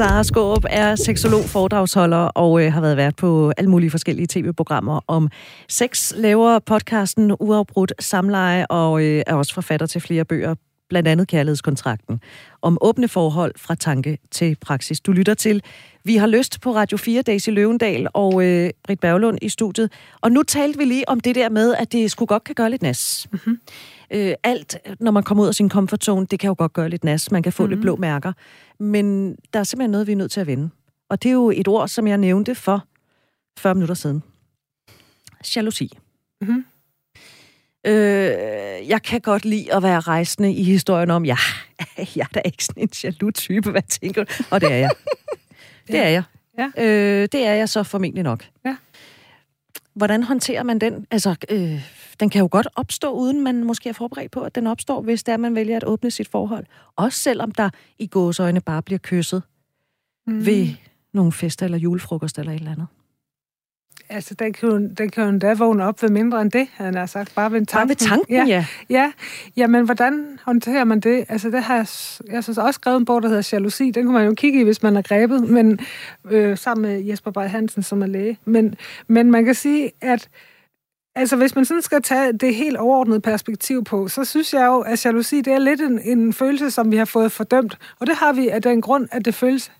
Sara Skåb er seksolog, foredragsholder og øh, har været vært på alle mulige forskellige tv-programmer om sex, laver podcasten Uafbrudt Samleje og øh, er også forfatter til flere bøger, blandt andet Kærlighedskontrakten, om åbne forhold fra tanke til praksis. Du lytter til Vi har lyst på Radio 4, Daisy Løvendal og øh, Britt Berglund i studiet. Og nu talte vi lige om det der med, at det skulle godt kan gøre lidt nas. Mm-hmm. Øh, alt, når man kommer ud af sin comfort zone, det kan jo godt gøre lidt nas. Man kan få mm-hmm. lidt blå mærker. Men der er simpelthen noget, vi er nødt til at vende. Og det er jo et ord, som jeg nævnte for 40 minutter siden. Jalousi. Mm-hmm. Øh, jeg kan godt lide at være rejsende i historien om, ja, jeg er da ikke sådan en jaloux type, hvad tænker du? Og det er jeg. Det er jeg. Ja. Øh, det er jeg så formentlig nok. Ja. Hvordan håndterer man den? Altså, øh, den kan jo godt opstå, uden man måske er forberedt på, at den opstår, hvis det er, man vælger at åbne sit forhold. Også selvom der i gåsøjne bare bliver kysset mm. ved nogle fester eller julefrokost eller et eller andet. Altså, den kan, jo, den kan jo endda vågne op ved mindre end det, han har sagt. Bare ved tanken. Bare ved tanken, ja. Ja, ja. ja men hvordan håndterer man det? Altså, det har jeg, jeg synes også skrevet en bog, der hedder Jalousi. Den kan man jo kigge i, hvis man er grebet, men, øh, sammen med Jesper Bay Hansen, som er læge. Men, men man kan sige, at Altså, hvis man sådan skal tage det helt overordnede perspektiv på, så synes jeg jo, at jalousi, det er lidt en, en følelse, som vi har fået fordømt. Og det har vi af den grund, at det føles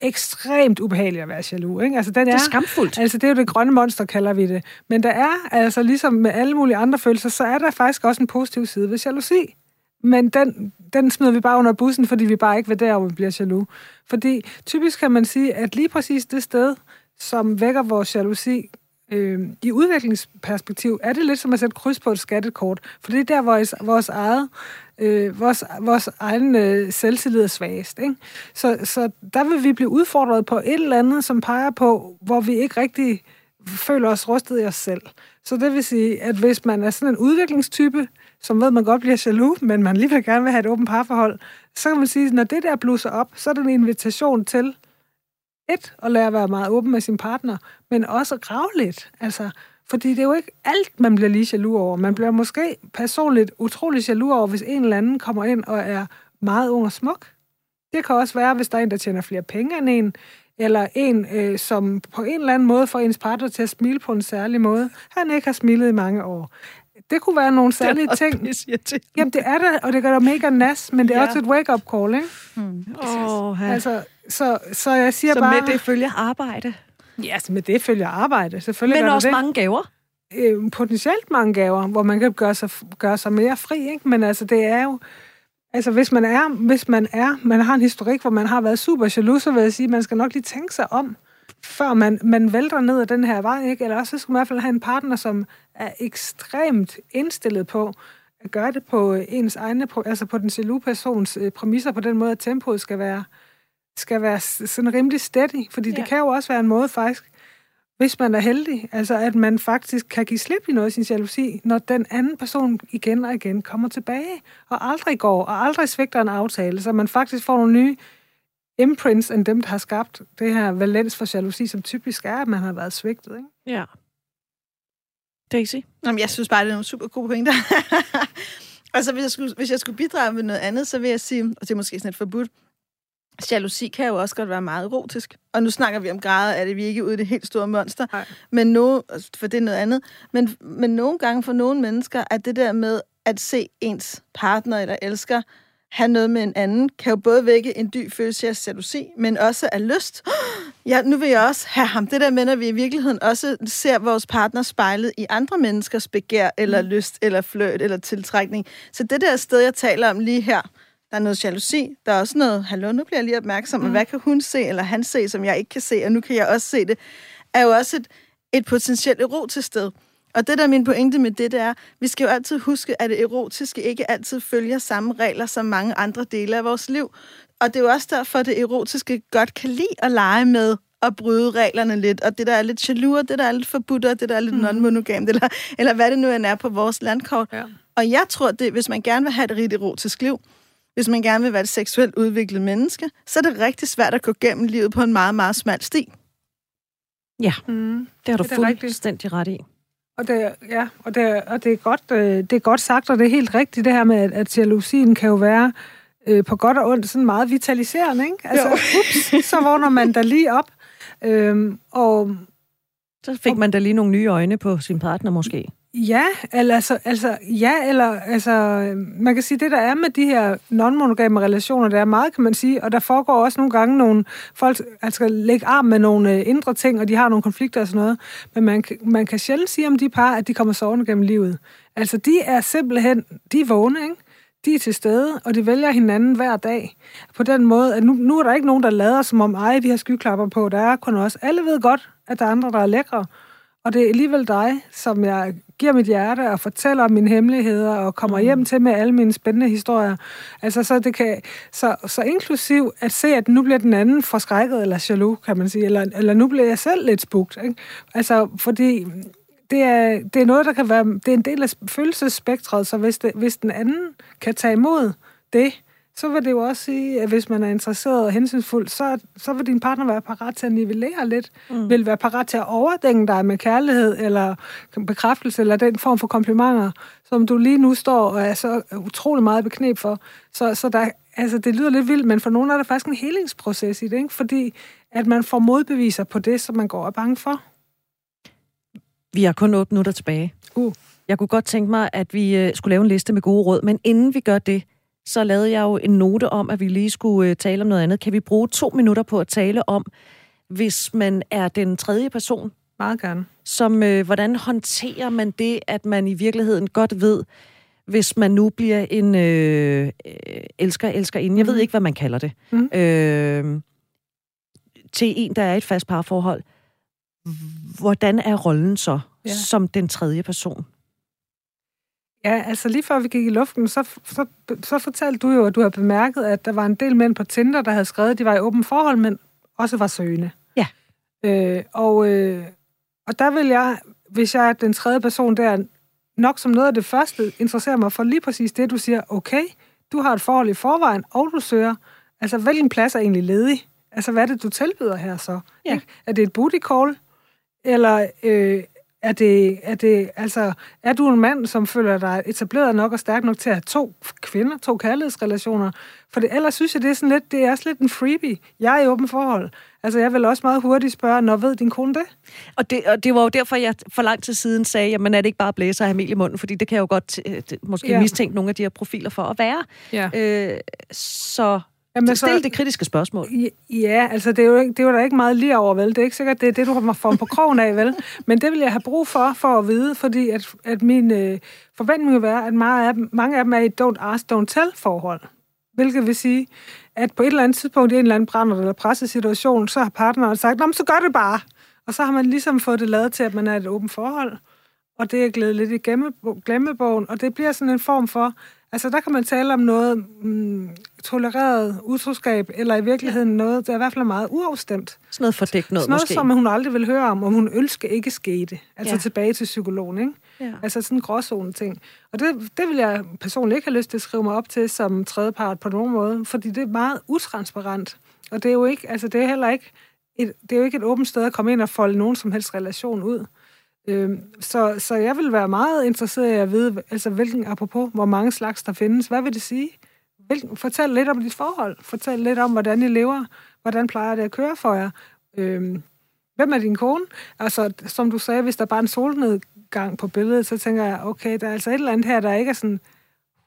ekstremt ubehageligt at være jaloux. Ikke? Altså, den er, det er skamfuldt. Altså, det er jo det grønne monster, kalder vi det. Men der er, altså ligesom med alle mulige andre følelser, så er der faktisk også en positiv side ved jalousi. Men den, den smider vi bare under bussen, fordi vi bare ikke vil der, hvor vi bliver jaloux. Fordi typisk kan man sige, at lige præcis det sted, som vækker vores jalousi, øh, i udviklingsperspektiv, er det lidt som at sætte kryds på et skattekort. For det er der, hvor vores eget øh, vores, vores egen øh, selvtillid er svagest. Ikke? Så, så der vil vi blive udfordret på et eller andet, som peger på, hvor vi ikke rigtig føler os rustet i os selv. Så det vil sige, at hvis man er sådan en udviklingstype, som ved, man godt bliver jaloux, men man alligevel gerne vil have et åbent parforhold, så kan man sige, at når det der blusser op, så er det en invitation til et, at lære at være meget åben med sin partner, men også at grave lidt. Altså, fordi det er jo ikke alt, man bliver lige jaloux over. Man bliver måske personligt utrolig jaloux over, hvis en eller anden kommer ind og er meget ung og smuk. Det kan også være, hvis der er en, der tjener flere penge end en, eller en, øh, som på en eller anden måde får ens partner til at smile på en særlig måde, han ikke har smilet i mange år. Det kunne være nogle særlige det ting. Jamen, det er det, og det gør dig mega nas, men det er ja. også et wake-up call, ikke? Hmm. Oh, altså, så, så jeg siger så bare... Så med det følger arbejde? Ja, altså med det følger arbejde. Selvfølgelig Men også det. mange gaver? Øh, potentielt mange gaver, hvor man kan gøre sig, gøre sig mere fri, ikke? Men altså, det er jo... Altså, hvis man er, hvis man er, man har en historik, hvor man har været super jaloux, så vil jeg sige, at man skal nok lige tænke sig om, før man, man vælter ned ad den her vej, ikke? Eller også så skal man i hvert fald have en partner, som er ekstremt indstillet på at gøre det på ens egne, altså på den jaloux persons øh, præmisser, på den måde, at tempoet skal være, skal være sådan rimelig steady, fordi ja. det kan jo også være en måde faktisk, hvis man er heldig, altså at man faktisk kan give slip i noget af sin jalousi, når den anden person igen og igen kommer tilbage, og aldrig går, og aldrig svigter en aftale, så man faktisk får nogle nye imprints end dem, der har skabt det her valens for jalousi, som typisk er, at man har været svigtet. Ikke? Ja. Daisy? Jamen, jeg synes bare, det er nogle super gode pointer. altså, hvis jeg, skulle, hvis jeg skulle bidrage med noget andet, så vil jeg sige, og det er måske sådan et forbudt, jalousi kan jo også godt være meget erotisk. Og nu snakker vi om grader det, vi er ikke ude i det helt store monster. Nej. Men no, for det er noget andet. Men, men nogle gange for nogle mennesker, at det der med at se ens partner eller elsker have noget med en anden, kan jo både vække en dyb følelse af jalousi, men også af lyst. Ja, nu vil jeg også have ham. Det der med, at vi i virkeligheden også ser vores partner spejlet i andre menneskers begær, eller mm. lyst, eller fløjt, eller tiltrækning. Så det der sted, jeg taler om lige her, der er noget jalousi. Der er også noget, hallo, nu bliver jeg lige opmærksom, mm. hvad kan hun se, eller han se, som jeg ikke kan se, og nu kan jeg også se det, er jo også et, et potentielt erotisk sted. Og det der er min pointe med det, det er, vi skal jo altid huske, at det erotiske ikke altid følger samme regler som mange andre dele af vores liv. Og det er jo også derfor, at det erotiske godt kan lide at lege med at bryde reglerne lidt, og det der er lidt jaloux, det der er lidt forbudt, og det der er lidt mm. non-monogamt, eller, eller hvad det nu end er på vores landkort. Ja. Og jeg tror, det, hvis man gerne vil have et rigt erotisk liv, hvis man gerne vil være et seksuelt udviklet menneske, så er det rigtig svært at gå gennem livet på en meget, meget smal sti. Ja, mm. det har du det fuldstændig ret i. Og det, ja, og det, og det, er godt, øh, det er godt sagt, og det er helt rigtigt det her med, at, at jalousien kan jo være øh, på godt og ondt sådan meget vitaliserende, ikke? Altså, ups, så vågner man da lige op. Øhm, og, så fik man da lige nogle nye øjne på sin partner måske. Ja, eller, altså, altså, ja, eller altså, man kan sige, det der er med de her non-monogame relationer, der er meget, kan man sige, og der foregår også nogle gange nogle, folk altså, lægge arm med nogle øh, indre ting, og de har nogle konflikter og sådan noget, men man, man kan sjældent sige om de par, at de kommer sovende gennem livet. Altså, de er simpelthen, de er vågne, ikke? De er til stede, og de vælger hinanden hver dag. På den måde, at nu, nu er der ikke nogen, der lader som om, ej, vi har skyklapper på. Der er kun os. Alle ved godt, at der er andre, der er lækre. Og det er alligevel dig, som jeg giver mit hjerte og fortæller om mine hemmeligheder og kommer mm. hjem til med alle mine spændende historier. Altså, så, det kan, så, så inklusiv at se, at nu bliver den anden forskrækket eller jaloux, kan man sige, eller, eller nu bliver jeg selv lidt spugt. Ikke? Altså, fordi det er, det er noget, der kan være... Det er en del af følelsesspektret, så hvis, det, hvis den anden kan tage imod det, så vil det jo også sige, at hvis man er interesseret og hensynsfuld, så, så vil din partner være parat til at nivellere lidt, mm. vil være parat til at overdænge dig med kærlighed eller bekræftelse eller den form for komplimenter, som du lige nu står og er så utrolig meget beknep for. Så, så der, altså, det lyder lidt vildt, men for nogen er der faktisk en helingsproces i det, ikke? fordi at man får modbeviser på det, som man går og er bange for. Vi har kun 8 minutter tilbage. Uh. Jeg kunne godt tænke mig, at vi øh, skulle lave en liste med gode råd, men inden vi gør det, så lavede jeg jo en note om, at vi lige skulle øh, tale om noget andet. Kan vi bruge to minutter på at tale om, hvis man er den tredje person? Meget gerne. Som, øh, hvordan håndterer man det, at man i virkeligheden godt ved, hvis man nu bliver en øh, øh elsker, elsker inden. Jeg ved mhm. ikke, hvad man kalder det. Mm. Øh, til en, der er et fast parforhold. Hvordan er rollen så, ja. som den tredje person? Ja, altså lige før vi gik i luften, så, så, så fortalte du jo, at du har bemærket, at der var en del mænd på Tinder, der havde skrevet, at de var i åben forhold, men også var søgende. Ja. Øh, og, øh, og der vil jeg, hvis jeg er den tredje person der, nok som noget af det første, interessere mig for lige præcis det, du siger, okay, du har et forhold i forvejen, og du søger. Altså, hvilken plads er egentlig ledig? Altså, hvad er det, du tilbyder her så? Ja. Er det et booty call? Eller øh, er det, er det, altså, er du en mand, som føler dig etableret nok og stærk nok til at have to kvinder, to kærlighedsrelationer? For det, ellers synes jeg, det er sådan lidt, det er også lidt en freebie. Jeg er i åben forhold. Altså, jeg vil også meget hurtigt spørge, når ved din kone det? Og det, og det var jo derfor, jeg for lang tid siden sagde, jamen er det ikke bare blæser af i munden? Fordi det kan jeg jo godt øh, måske ja. mistænke nogle af de her profiler for at være. Ja. Øh, så Jamen, Stil så, det kritiske spørgsmål. Ja, altså det er, jo ikke, det er jo der ikke meget lige over, vel? Det er ikke sikkert, det er det, du har fået på krogen af, vel? Men det vil jeg have brug for, for at vide, fordi at, at min øh, forventning vil være, at mange af, dem, mange af dem er i don't ask, don't tell forhold. Hvilket vil sige, at på et eller andet tidspunkt i en eller anden brænder eller pressesituation, så har partneren sagt, Nå, så gør det bare. Og så har man ligesom fået det lavet til, at man er et åbent forhold. Og det er glædet lidt i glemmebogen, og det bliver sådan en form for, Altså, der kan man tale om noget mm, tolereret utroskab, eller i virkeligheden noget, der i hvert fald er meget uafstemt. Sådan noget fordækt noget, Sådan noget, måske. som hun aldrig vil høre om, om hun ønsker ikke skete. Altså ja. tilbage til psykologen, ikke? Ja. Altså sådan en gråzone ting. Og det, det vil jeg personligt ikke have lyst til at skrive mig op til som tredjepart på nogen måde, fordi det er meget utransparent. Og det er jo ikke, altså det er heller ikke et, det er jo ikke et åbent sted at komme ind og folde nogen som helst relation ud. Øhm, så, så jeg vil være meget interesseret i at vide, altså hvilken, apropos, hvor mange slags der findes. Hvad vil det sige? Hvilken, fortæl lidt om dit forhold. Fortæl lidt om, hvordan I lever. Hvordan plejer det at køre for jer? Øhm, hvem er din kone? Altså, som du sagde, hvis der bare er en solnedgang på billedet, så tænker jeg, okay, der er altså et eller andet her, der ikke er sådan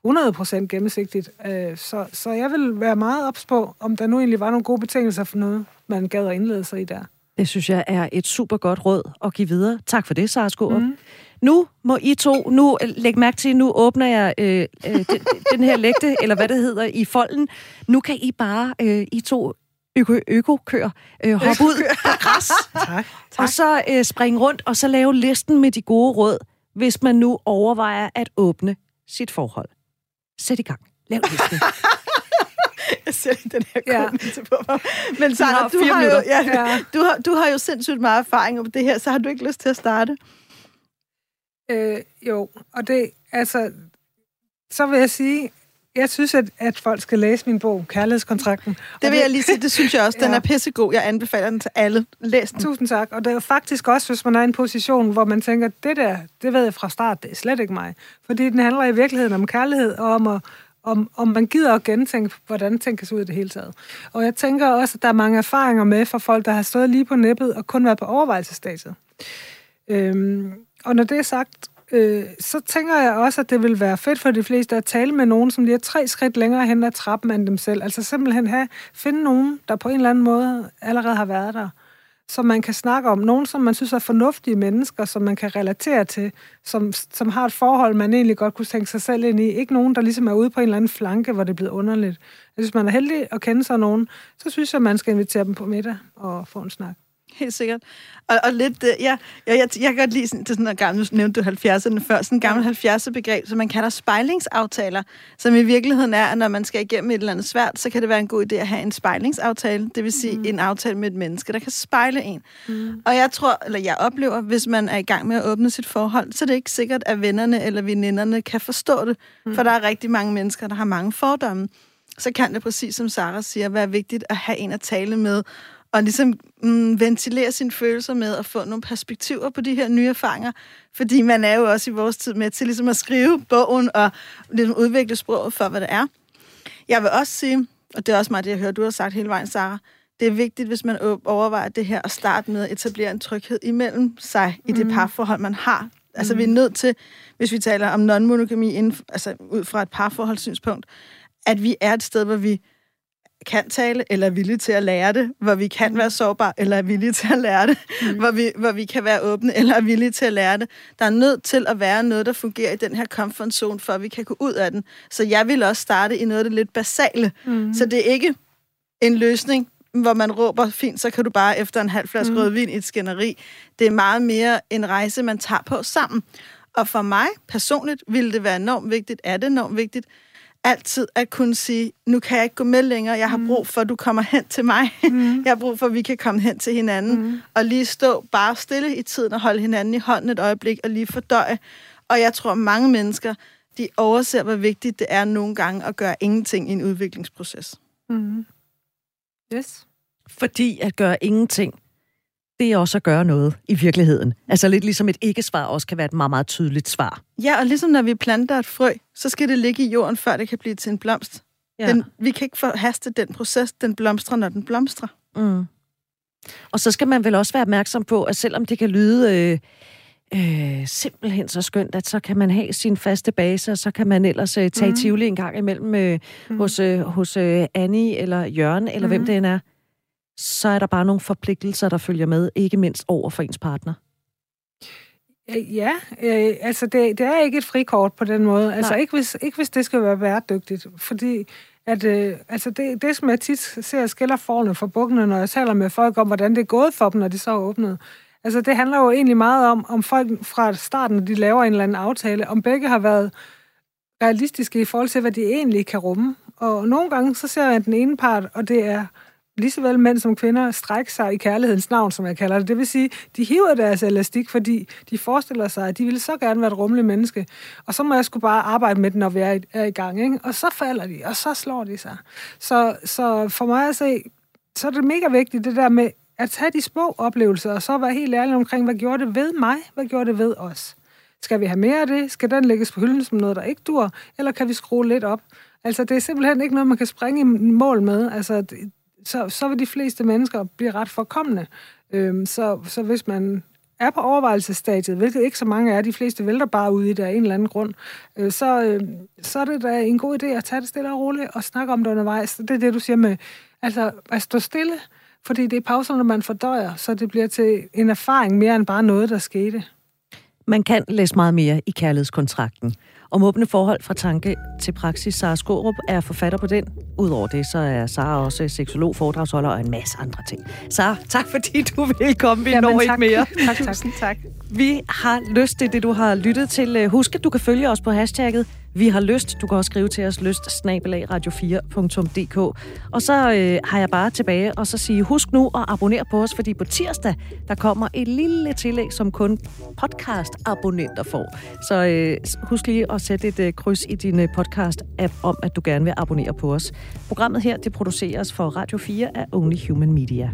100% gennemsigtigt. Øh, så, så jeg vil være meget ops på, om der nu egentlig var nogle gode betingelser for noget, man gad at indlede sig i der. Det synes jeg er et super godt råd at give videre. Tak for det, Sara Skårup. Mm. Nu må I to, nu øh, læg mærke til, nu åbner jeg øh, øh, den, den her lægte, eller hvad det hedder, i folden. Nu kan I bare, øh, I to øko, øko-kør, øh, hoppe ud på græs, tak. og så øh, springe rundt, og så lave listen med de gode råd. hvis man nu overvejer at åbne sit forhold? Sæt i gang. Lav listen. Jeg ser lige den her Ja. kommentar på mig. Men Sarah, har du, har jo, ja, Ja. du, har, du har jo sindssygt meget erfaring om det her, så har du ikke lyst til at starte? Øh, jo, og det, altså, så vil jeg sige, jeg synes, at, at folk skal læse min bog, Kærlighedskontrakten. Det vil jeg lige sige, det synes jeg også. Den Ja. er pissegod. Jeg anbefaler den til alle. Læs den. Tusind tak. Og det er jo faktisk også, hvis man er i en position, hvor man tænker, det der, det ved jeg fra start, det er slet ikke mig. Fordi den handler i virkeligheden om kærlighed, og om, at, om, om man gider at gentænke, hvordan tænkes ud i det hele taget. Og jeg tænker også, at der er mange erfaringer med fra folk, der har stået lige på nippet og kun været på overvejelsesstadiet. Øhm, og når det er sagt, øh, så tænker jeg også, at det vil være fedt for de fleste at tale med nogen, som lige er tre skridt længere hen ad trappen end dem selv. Altså simpelthen have, finde nogen, der på en eller anden måde allerede har været der, som man kan snakke om. Nogen, som man synes er fornuftige mennesker, som man kan relatere til, som, som har et forhold, man egentlig godt kunne tænke sig selv ind i. Ikke nogen, der ligesom er ude på en eller anden flanke, hvor det er blevet underligt. Altså, hvis man er heldig at kende sig nogen, så synes jeg, man skal invitere dem på middag og få en snak. Helt sikkert. Og, og lidt, øh, ja, jeg, jeg, jeg kan godt lide sådan, det sådan gammel, nu nævnte du 70'erne før, sådan en gammel 70'er begreb, som man kalder spejlingsaftaler, som i virkeligheden er, at når man skal igennem et eller andet svært, så kan det være en god idé at have en spejlingsaftale, det vil sige mm. en aftale med et menneske, der kan spejle en. Mm. Og jeg tror, eller jeg oplever, hvis man er i gang med at åbne sit forhold, så er det ikke sikkert, at vennerne eller veninderne kan forstå det, mm. for der er rigtig mange mennesker, der har mange fordomme. Så kan det præcis som Sara siger, være vigtigt at have en at tale med, og ligesom mm, ventilere sine følelser med og få nogle perspektiver på de her nye erfaringer. Fordi man er jo også i vores tid med til ligesom at skrive bogen og ligesom udvikle sproget for, hvad det er. Jeg vil også sige, og det er også meget det, jeg hører, du har sagt hele vejen, Sara, det er vigtigt, hvis man overvejer det her, at starte med at etablere en tryghed imellem sig i det parforhold, man har. Altså, vi er nødt til, hvis vi taler om non-monogami, inden, altså ud fra et parforholdssynspunkt, at vi er et sted, hvor vi kan tale, eller er villige til at lære det, hvor vi kan være sårbare, eller er villige til at lære det, mm. hvor, vi, hvor vi kan være åbne, eller er villige til at lære det. Der er nødt til at være noget, der fungerer i den her comfort zone, for at vi kan gå ud af den. Så jeg vil også starte i noget af det lidt basale. Mm. Så det er ikke en løsning, hvor man råber, fint, så kan du bare efter en halv flaske mm. rødvin i et skænderi. Det er meget mere en rejse, man tager på sammen. Og for mig personligt ville det være enormt vigtigt, er det enormt vigtigt, altid at kunne sige, nu kan jeg ikke gå med længere, jeg har brug for, at du kommer hen til mig. Mm. jeg har brug for, at vi kan komme hen til hinanden, mm. og lige stå bare stille i tiden og holde hinanden i hånden et øjeblik, og lige fordøje. Og jeg tror, mange mennesker, de overser, hvor vigtigt det er nogle gange at gøre ingenting i en udviklingsproces. Mm. Yes. Fordi at gøre ingenting, det er også at gøre noget i virkeligheden. Altså lidt ligesom et ikke-svar også kan være et meget, meget tydeligt svar. Ja, og ligesom når vi planter et frø, så skal det ligge i jorden, før det kan blive til en blomst. Ja. Den, vi kan ikke forhaste den proces, den blomstrer, når den blomstrer. Mm. Og så skal man vel også være opmærksom på, at selvom det kan lyde øh, øh, simpelthen så skønt, at så kan man have sin faste base, og så kan man ellers øh, tage mm. Tivoli en gang imellem øh, mm. hos, øh, hos øh, Annie eller Jørgen, eller mm. hvem Mhm. det end er, så er der bare nogle forpligtelser, der følger med, ikke mindst over for ens partner. Øh, Ja, øh, altså det, det er ikke et frikort på den måde. Altså ikke hvis, ikke hvis det skal være bæredygtigt, fordi at, øh, altså det, det, som jeg tit ser skiller forne for bukkene, når jeg taler med folk om, hvordan det er gået for dem, når de så er åbnet. Altså det handler jo egentlig meget om, om folk fra starten, når de laver en eller anden aftale, om begge har været realistiske i forhold til, hvad de egentlig kan rumme. Og nogle gange, så ser jeg at den ene part, og det er lige så vel mænd som kvinder, strække sig i kærlighedens navn, som jeg kalder det. Det vil sige, de hiver deres elastik, fordi de forestiller sig, at de ville så gerne være et rummeligt menneske. Og så må jeg skulle bare arbejde med den, når vi er i, er i gang. Ikke? Og så falder de, og så slår de sig. Så, så for mig at se, så er det mega vigtigt, det der med at tage de små oplevelser, og så være helt ærlig omkring, hvad gjorde det ved mig? Hvad gjorde det ved os? Skal vi have mere af det? Skal den lægges på hylden som noget, der ikke dur? Eller kan vi skrue lidt op? Altså, det er simpelthen ikke noget, man kan springe i mål med. Altså, det- så, så vil de fleste mennesker blive ret forkommende. Øhm, så, så hvis man er på overvejelsesstadiet, hvilket ikke så mange er, de fleste vælter bare ud i det af en eller anden grund, øh, så, øh, så er det da en god idé at tage det stille og roligt og snakke om det undervejs. Det er det, du siger med altså, at stå stille, fordi det er pauserne, man fordøjer, så det bliver til en erfaring mere end bare noget, der skete. Man kan læse meget mere i kærlighedskontrakten om åbne forhold fra tanke til praksis. Sara Skårup er forfatter på den. Udover det, så er Sara også seksolog, foredragsholder og en masse andre ting. Sara, tak fordi du vil komme. Vi Jamen, når tak. ikke mere. Tak, tak. tak. Vi har lyst til det, du har lyttet til. Husk, at du kan følge os på hashtagget vi har lyst. Du kan også skrive til os lyst radio4.dk. Og så øh, har jeg bare tilbage og så sige, husk nu at abonnere på os, fordi på tirsdag, der kommer et lille tillæg, som kun podcast-abonnenter får. Så øh, husk lige at sætte et øh, kryds i din øh, podcast-app om, at du gerne vil abonnere på os. Programmet her, det produceres for Radio 4 af Only Human Media.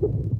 thank you